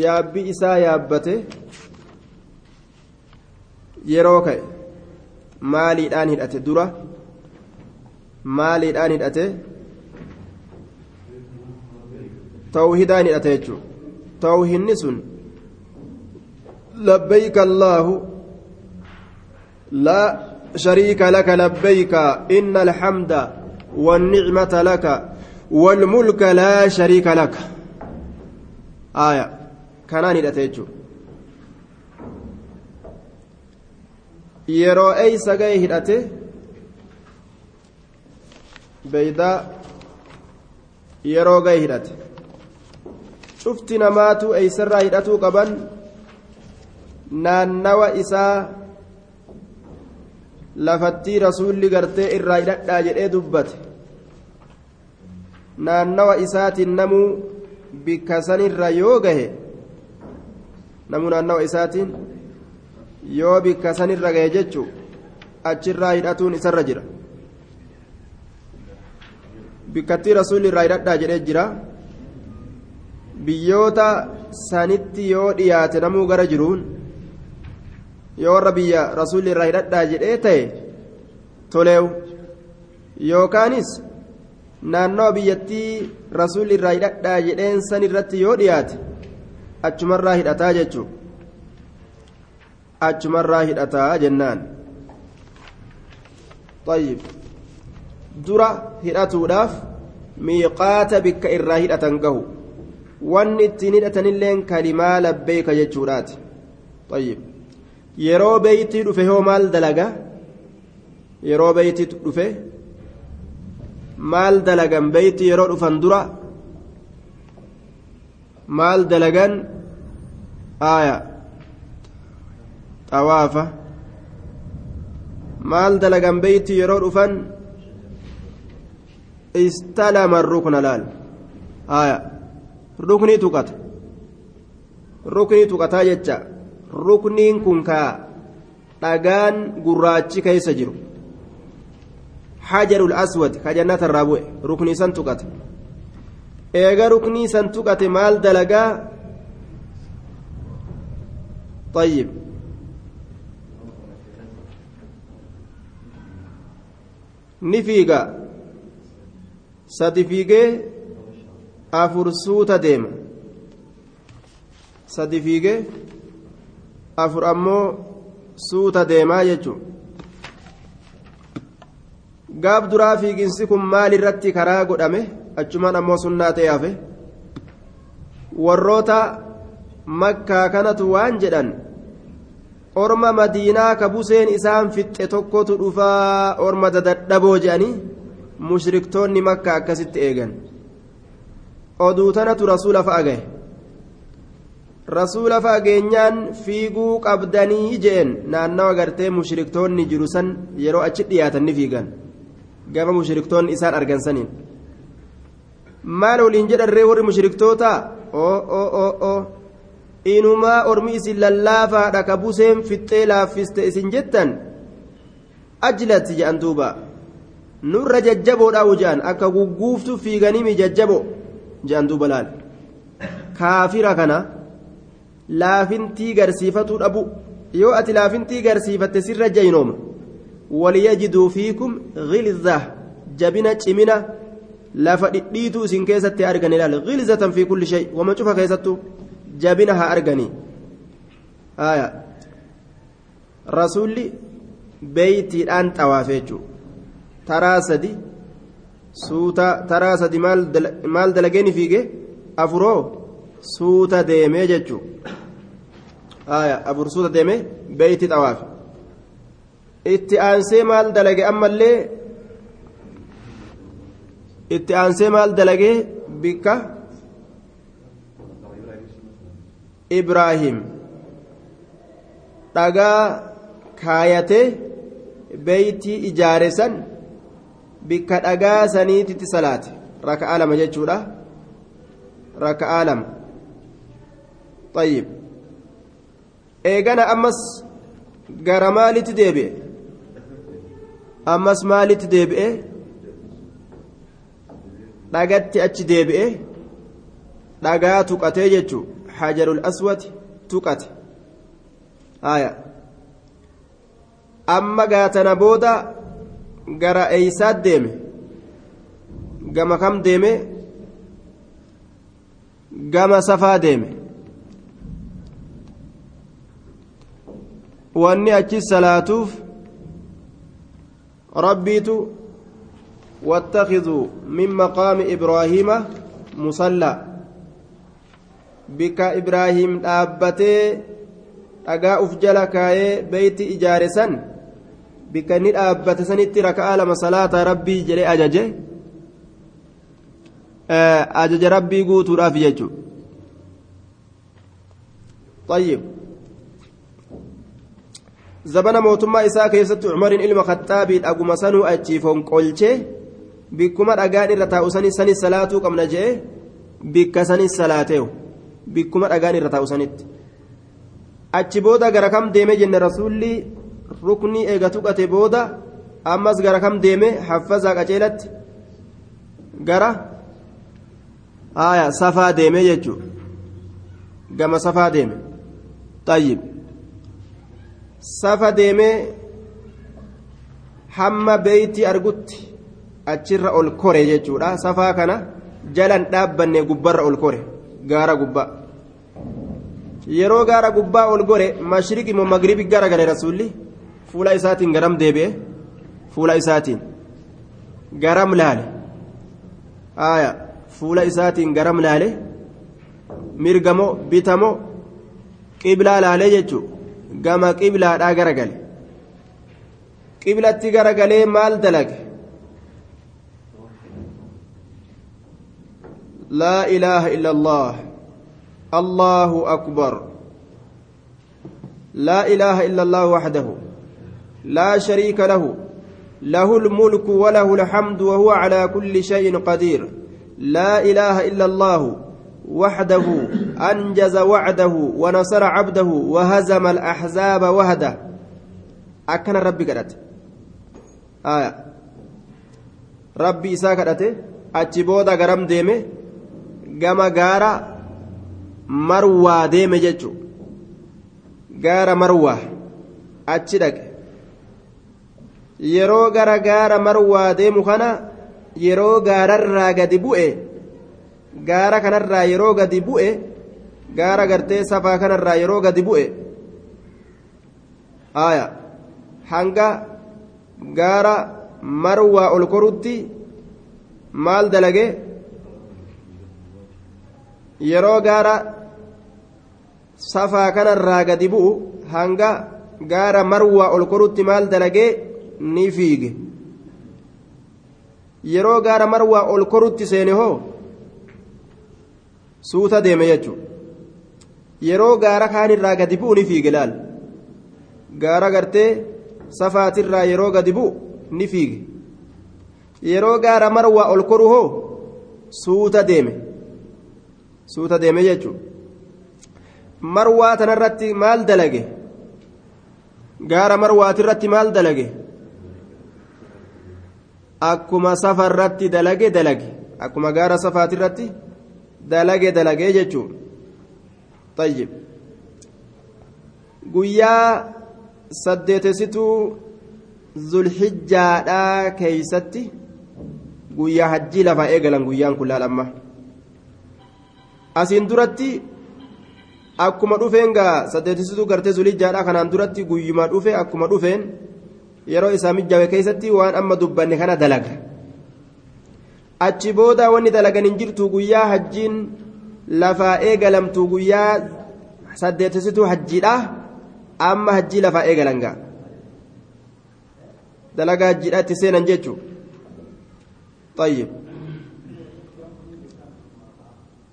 yaabbi isaa yaabbate yeroo ka'e. Maaliidhaan hidhate dura? Maaliidhaan hidhate hidhate jechuudha tawhinni sun labbayka allaahu laa shariika laka labbayka inna alhamda والنعمة لك والملك لا شريك لك آية كانان هدأتيجو yeroo eeysa ga'e hidhate beeydaa yeroo ga'e hidhate cufti namaatu eeysarraa hidhatuu qaban naannawa isaa lafattii rasuulli gartee irraa hidhadhaa jedhee dubbate. Naannawa isaatiin namuu bikka sanirra yoo gahe namuu naannawa isaatiin yoo bikka sanirra gahe jechuu achirraa hidhatuun isarra jira. Bikkattii rasuulli irraa hidhadhaa jedhee jira biyyoota sanitti yoo dhiyaate namuu gara jiruun yoo warra biyya rasuulli irraa hidhadhaa jedhee ta'e toleewu yookaanis naannawa biyyattii rasuulli irraa hidhadhaa jedheen san irratti yoo dhiyaate achumarraa hidhataa jechuu achumarraa hidhataa jennaan طيب dura hidhatuudhaaf miiqaata bikka irraa hidhatan gahu wanni ittiin hidhatanilleen kalimaa labbeeyka jechuudhaati طيب yeroo beeytii dhufe hoo maal dalaga yeroo beeytii dhufe maal dalagan beeytii yeroo dhufan dura maal dalagan aaya xawaafa maal dalagan beeytii yeroo dhufan istalama rukna laal aaya ruknii tuqata ruknii tuqataa jecha rukniin kun kaa dhagaan gurraachi keessa jiru hajarul aswad ka jannata irraa bu'e ruknii san tuqate eega ruknii san tuqate maal dalagaa طيب ni fiiga sadi fiigee afur suuta deema. Sadi fiige afur ammoo suuta deemaa jechuun. Gaaf duraa fiiginsi kun maal irratti karaa godhame? Achumaan ammoo sunnaa ta'e hafe. Warroota makkaa kanatu waan jedhan orma madiinaa ka buseen isaan fixxe tokkotu dhufaa orma dadadhaboo jedhanii mushriktoonni makkaa akkasitti eegan oduu tanatu rasuula fa'a rasuula fa'a geenyaan fiiguu qabdanii jeen naannawa gartee mushriktoonni jiru san yeroo achi dhiyaatan ni fiigan. Gama mushriktoonni isaan argansaniin maal waliin jedharree warri mushriktoota? Oo inumaa ormi isin lallaafaadha ka buseen fixxee laaffiste isin jettan? Ajlati jedhan duuba. Nurra jajjaboodha wujaan akka gugguuftu fiiganimi jajjabo jedhan duuba laal kaafira kana laafintii garsiifatuu dhabu yoo ati laafintii garsiifatte sirra jaynooma waliyajiduu fiikum gilza jabina cimina lafa dhidhiituu isin keessatti argan ilaal gilzatan fi kulli shay wama cufa keessattuu jabina haa arganii haya rasuulli beeytiidhaan xawaafe jechuudha taraa sadi suuta taraa sadi maal dalageeni fiige afuroo? Suuta deemee jechuudha afur suuta deemee beeyti xawaafe itti aansee maal dalage ammallee? Itti aansee maal dalagee bikka? Ibraahim. Dhagaa kaayatee beeytii ijaare san bikka dhagaa saniititti salaate raka'aa lama jechuudha. Raka'aa lama. Tayyib. Eegana ammas gara maalitti deebi'e? Ammas maalitti deebi'e? Dhagatti achi deebi'e? Dhagaa tuqatee jechuu hajarul aswad tuqate. Haya amma gaatana booda gara eeysaat deeme gama kam deeme gama safaa deeme wanni achi salaatuuf rabbiitu واتخذوا من مقام إبراهيم مصلى بك إبراهيم dhaabbatee dhagaa uf jala kaayee beeyti ijaare san bikka inni dhaabbate sanitti raka'aa lama salaata rabbii jedhee ajaje ajaja rabbii guutuudhaaf jechuudha طيب zabana mootummaa isaa keessatti cumariin ilma khaxaabiin aguma sanuu achiifoon qolchee bikkuma dhagaan irra taa'u sanis sanis salaatuu qabna jee bikka sanis salaateewu bikkuma dhagaan irra taa'u sanitti achi booda gara kam deeme jenne rasuulli rukni eega tuqate booda ammas gara kam deeme haffazaa qaceelatti? Gara? Aya safaa deeme jechuu. Gama safaa deeme. Xayyib safa deemee hamma beeyti argutti achirra ol kore jechuudha. Safaa kana jalan dhaabbanne gubbarra ol kore. Gaara gubbaa yeroo gaara gubbaa ol gore mashriq immoo magribi gara gale rasuulli fuula isaatiin garam deebi'e fuula isaatiin garam laale aya fuula isaatiin garam laale mirgamoo bitamoo qiblaa laalee jechuudha gama qiblaadhaa garagale qiblatti garagalee maal dalage laa ilaaha illa allah allahu akbar laa ilaaha illa allah waxdahu laa shariika lahu له الملك وله الحمد وهو على كل شيء قدير. لا إله إلا الله وحده أنجز وعده ونصر عبده وهزم الأحزاب وهده. أكن ربي قدت آية. ربي إساء قدت أتبودا قرم ديمه قام قارا مروى ديمه ججو قارا مروى أتشدك yeroo gara gaara marwaa deemu kana yeroo gaararraa gadi bu'e gaara kanarraa yeroo gadi bu'e gaara gartee safaa kanarraa yeroo gadi bu'e aya hanga gaara marwaa ol korutti maal dalage yeroo gaara safaa kanarraa gadi bu'u hanga gaara marwaa ol korutti maal dalagee ni fiige. Yeroo gaara marwaa ol korutti seene hoo? Suuta deeme jechuun. Yeroo gaara kaanirraa gadi bu'u ni fiige laal? Gaara gartee safaatirraa yeroo gadi bu'u ni fiige. Yeroo gaara marwaa ol koru hoo? Suuta deeme. Suuta deeme jechuun. Marwaa tanarratti maal dalage? Gaara marwaatirratti maal dalage akkuma safarratti dalage dalage. Akkuma gaara safaatirratti dalage dalage jechuun. Tayyib. Guyyaa saddeetessituu zulhijjaadhaa keeysatti guyyaa hajjii lafaa eegalan guyyaan kun laalamma asiin duratti akkuma dhufeen gaa saddeetessituu gartee zulhijjaadhaa kanaan duratti guyyuma dhufe akkuma dhufeen yeroo isaa mijjaa'e keessatti waan amma dubbanne kana dalaga. Achi booda wanni dalagan hin jirtu guyyaa hajjiin lafaa eegalamtu guyyaa saddeetisituu hajjiidha. Amma hajjii lafaa eegalan ga'a. Dalagaa hajjiidha itti seenan jechuun xayyib.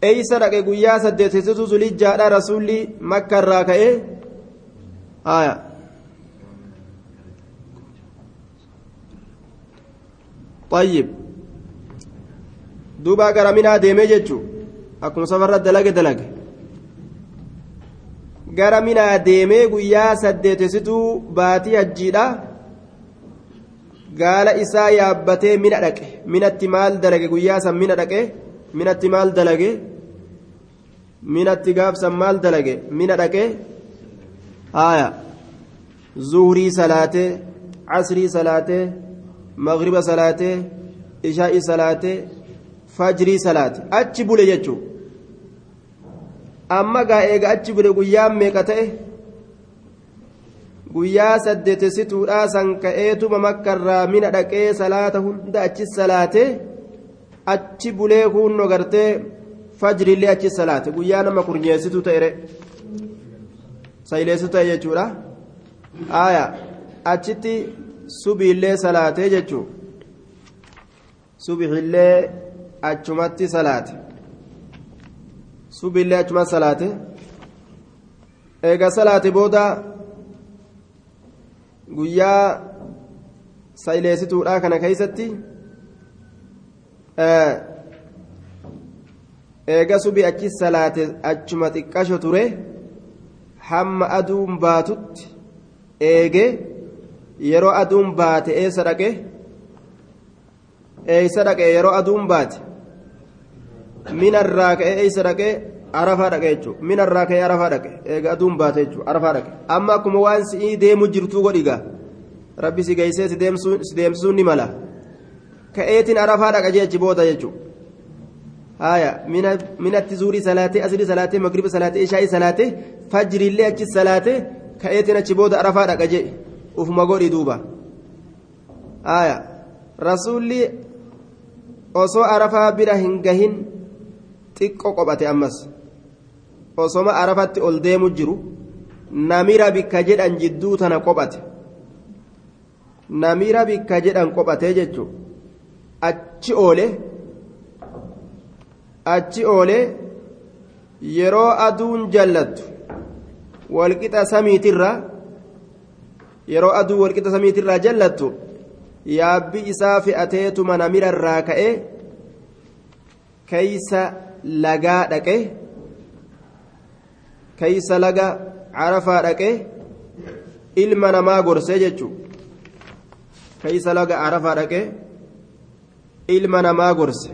eeysa dhaqe guyyaa saddeetisituu zulijjaadha rasuulli makka irraa ka'ee. طيب duuba gara minaa deemee jechuu akkuma safarra dalage dalage gara minaa deemee guyyaa saddeetessituu baatii hajjiidha gaala isaa yaabbatee mina dhaqe minatti maal dalage guyyaa san mina dhaqe minatti maal dalage minatti gaafsan maal dalage mina dhaqe haya zuhurii salaatee casrii salaatee magriba salaatee ishaa'ii salaatee fajrii salaate achi bule jechuu amma gaa eega achi bule guyyaan meeqa ta'e guyyaa saddeetessituudhaa san ka'eetuma makkarraa mina dhaqee salaata hunda achi salaate achi bulee kunno gartee fajrillee achi salaate guyyaa nama kurnyeessitu ta'ere sayileessitu ta'e jechuudha achitti subiillee salaatee jechuu subihillee achumatti salaate. Subiillee achumatti salaate. Eega salaate booda guyyaa sayileessituudha kana keeysatti eega subii achi salaate achuma xiqqasho ture hamma aduun baatutti eege yeroo aduun baate eessa dhaqe eeysa dhaqe yeroo aduun baate. Minarraa ka'e eeysa dhaqe arafaa dhaqe jechuudha. Minarraa ka'e arafaa dhaqe. Eega aduun baate jechuudha. Arafaa dhaqe. Amma akkuma waan si'ii deemu jirtuu godhigaa rabbi si geessee si deemsisuun ni mala. Ka'eetiin arafaa dhaqa jechi booda jechuudha. Haya minatti zuurii salaatee asrii salaatee magriba salaatee ishaa'ii salaatee fajriillee achi salaatee ka'eetiin achi booda arafaa dhaqa jee ufuma godhi duuba. Haya rasuulli osoo arafaa bira hin gahin xiqqoo qophate ammas. Osoma arafatti ol deemu jiru namira bikka jedhan jidduu tana qophate. Namira bikka jedhan qophatee jechuun achi oole achi oole yeroo aduun jallattu walqixa samiitirra yeroo aduu walqixa samiitirraa jallattu yaabbi isaa fe'ateetuma namirarraa ka'e keeysa lagaa dhaqe keeysa laga carafaa dhaqe ilma namaa gorsee jechuudha. keeysa laga arafaa dhaqe ilma namaa gorse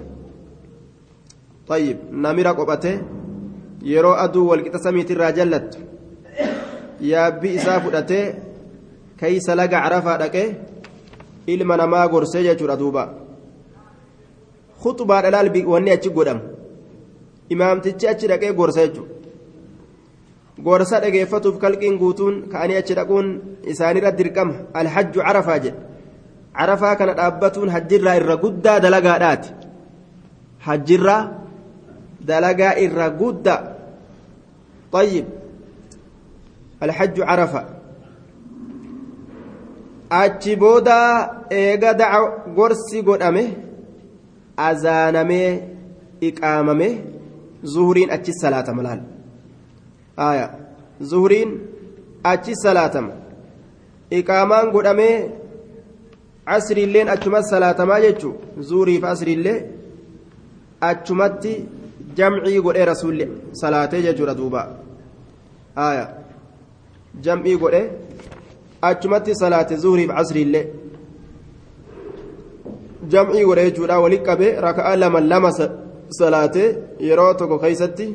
طيب namira qophate yeroo aduu walqixa samiitirraa jallattu yaabbi isaa fudhatee keeysa laga arafaa dhaqe ilma namaa gorsee jechuudha duuba khuxubaadha laal wanni achi godhamu imaamtichi achi dhaqee gorsa jechuudha gorsa dhageeffatuuf kalqiin guutuun ka'anii achi dhaquun isaanirra dirqama alhajju carafaa jedhe carafaa kana dhaabbatuun hajjirraa irra guddaa dalagaadhaati hajjirraa dalagaa irra guddaa طيب الحج عرفة achi booda eega daca gorsi godhame azaanamee iqaamame zuhuriin achi salaatama laal. Aya zuhuriin achi salaatama. Iqaamaan godhamee asriilleen achumas salaatamaa jechu zuhuriif asriillee achumatti jamcii godhee rasuulli salaatee jechuudha duuba. Aya jam'ii godhe achumatti salaate zuhriif casriillee jam'ii godhe jechuudha walitti qabe raka'a lama lama salaate yeroo tokko keeysatti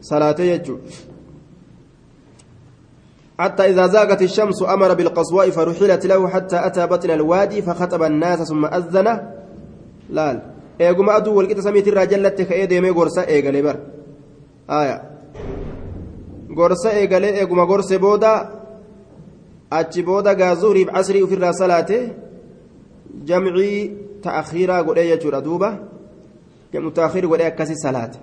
salaate jechuudha حتى إذا زاغت الشمس أمر بالقصواء فرحلت له حتى أتى بطن الوادي فخطب الناس ثم أذن laal eeguma aduu walqixa samiitirraa jallatti ka'ee deemee gorsa eegalee bar aya gorsa eegalee eeguma gorse booda achi booda gaazuuriif casrii ofirraa salaate jamcii ta'akhiiraa godhee jechuudha duuba jamcu ta'akhiir godhee akkasi salaate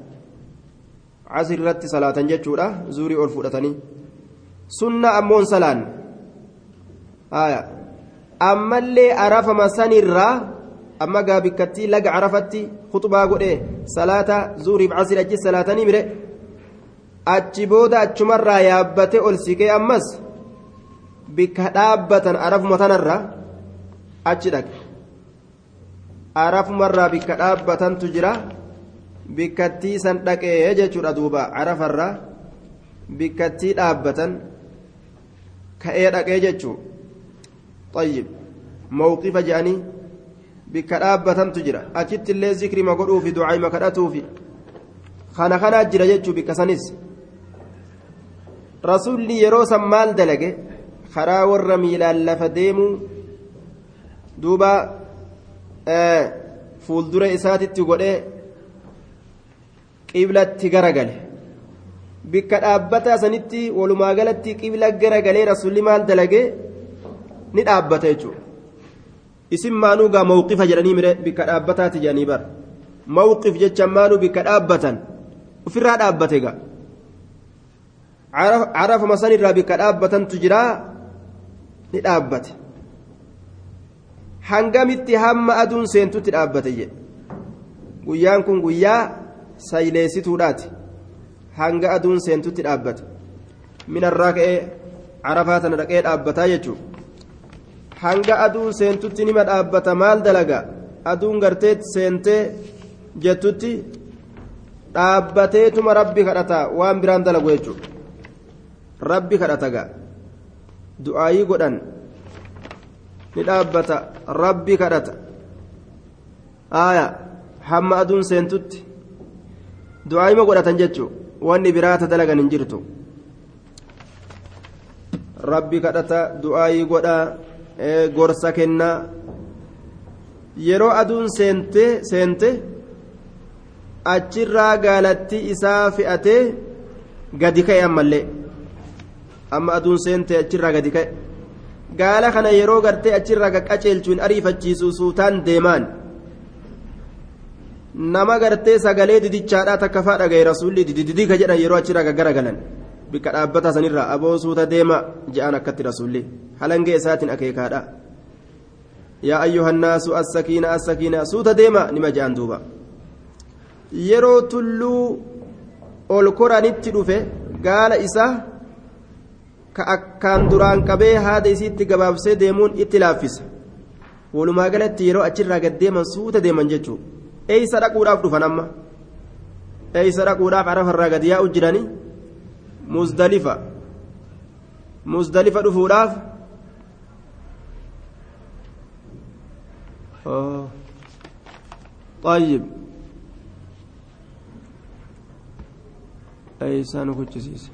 casrii irratti salaatan jechuudha zuurii ol fudhatanii sunna ammoon salaan ammallee arafama sanirraa amma gaabikkattii laga carafatti khuxbaa godhe salaata zuuriif casri achi salaatanii mire achi booda achumarraa yaabbate ol siqee ammas bikka dhaabbatan arafuma tanarra achi dhaqe arafumarraa bikka dhaabbatantu jira bikkattii san dhaqee jechuudha duuba arafarraa bikkattii dhaabbatan ka'ee dhaqee jechuu طيب موقف جاني bikka dhaabbatantu jira achitti illee zikrima godhuufi ducaayima kadhatuufi kana kanaa jira jechuu bikka sanis rasuulli yeroo san maal dalage karaa warra miilaan lafa deemuu duuba fuuldura isaatitti godhee qiblatti garagale. Bikka dhaabbataa sanitti walumaa galatti qibla garagalee rasuulli maal dalage? Ni dhaabbata jechuudha. Isin maanuu gaa mawqifa jedhanii mire bikka dhaabbataati jedhanii bar mawqif jecha maanuu bikka dhaabbatan ofirraa dhaabbate gaa. Carafuma sanirraa bikka dhaabbatantu jiraa ni dhaabbate. Hangamitti hamma aduun seentutti dhaabbate jedhe guyyaan kun guyyaa sayleessituudhaati hanga aduun seentutti dhaabbate. Minarraa ka'ee carafaa tana dhaqee dhaabbataa jechuudha. hanga aduun seentutti nima dhaabbata maal dalaga aduun gartee seentee jettutti dhaabbateetuma rabbi kadhata waan biraan dalagu jechuudha. Rabbi kadhata gaa du'aayii godhan ni dhaabbata rabbi kadhata. Aaya hamma aduun seentutti du'aayima godhatan jechuudha wanni biraata dalagan hin jirtu. Rabbi kadhata du'aayii godhaa. gorsa kennaa yeroo aduun seente seente achirraa gaalatti isaa fe'atee gadi ka'e ammallee amma aduun seente achirraa gadi ka'e. Gaala kana yeroo gartee achirraa qaqqaceelchuun ariifachiisu suutaan deemaan. Nama gartee sagalee didichaadhaa takka faa dhagaye rasuulli dididii ka jedhan yeroo achirraa gaggaragalan. Bikka dhaabbata sanirraa aboo suuta deema je'an akkatti rasuulli. Halangee isaatiin akeekaadha. Yaa ayyuhannaasu assakiina assakiina suuta deema nima je'an duuba. Yeroo tulluu ol koranitti dhufe gaala isaa ka akkaan duraan qabee haada isiitti gabaabsee deemuun itti laaffisa walumaa galatti yeroo achirraa gad deeman suuta deeman jechuun eeysa dhaquudhaaf dhufan amma eeysa dhaquudhaaf arafarraa gad yaa'u jiranii muzdalifa muzdalifa dhufuudhaaf طيب أي سانو كتشيسي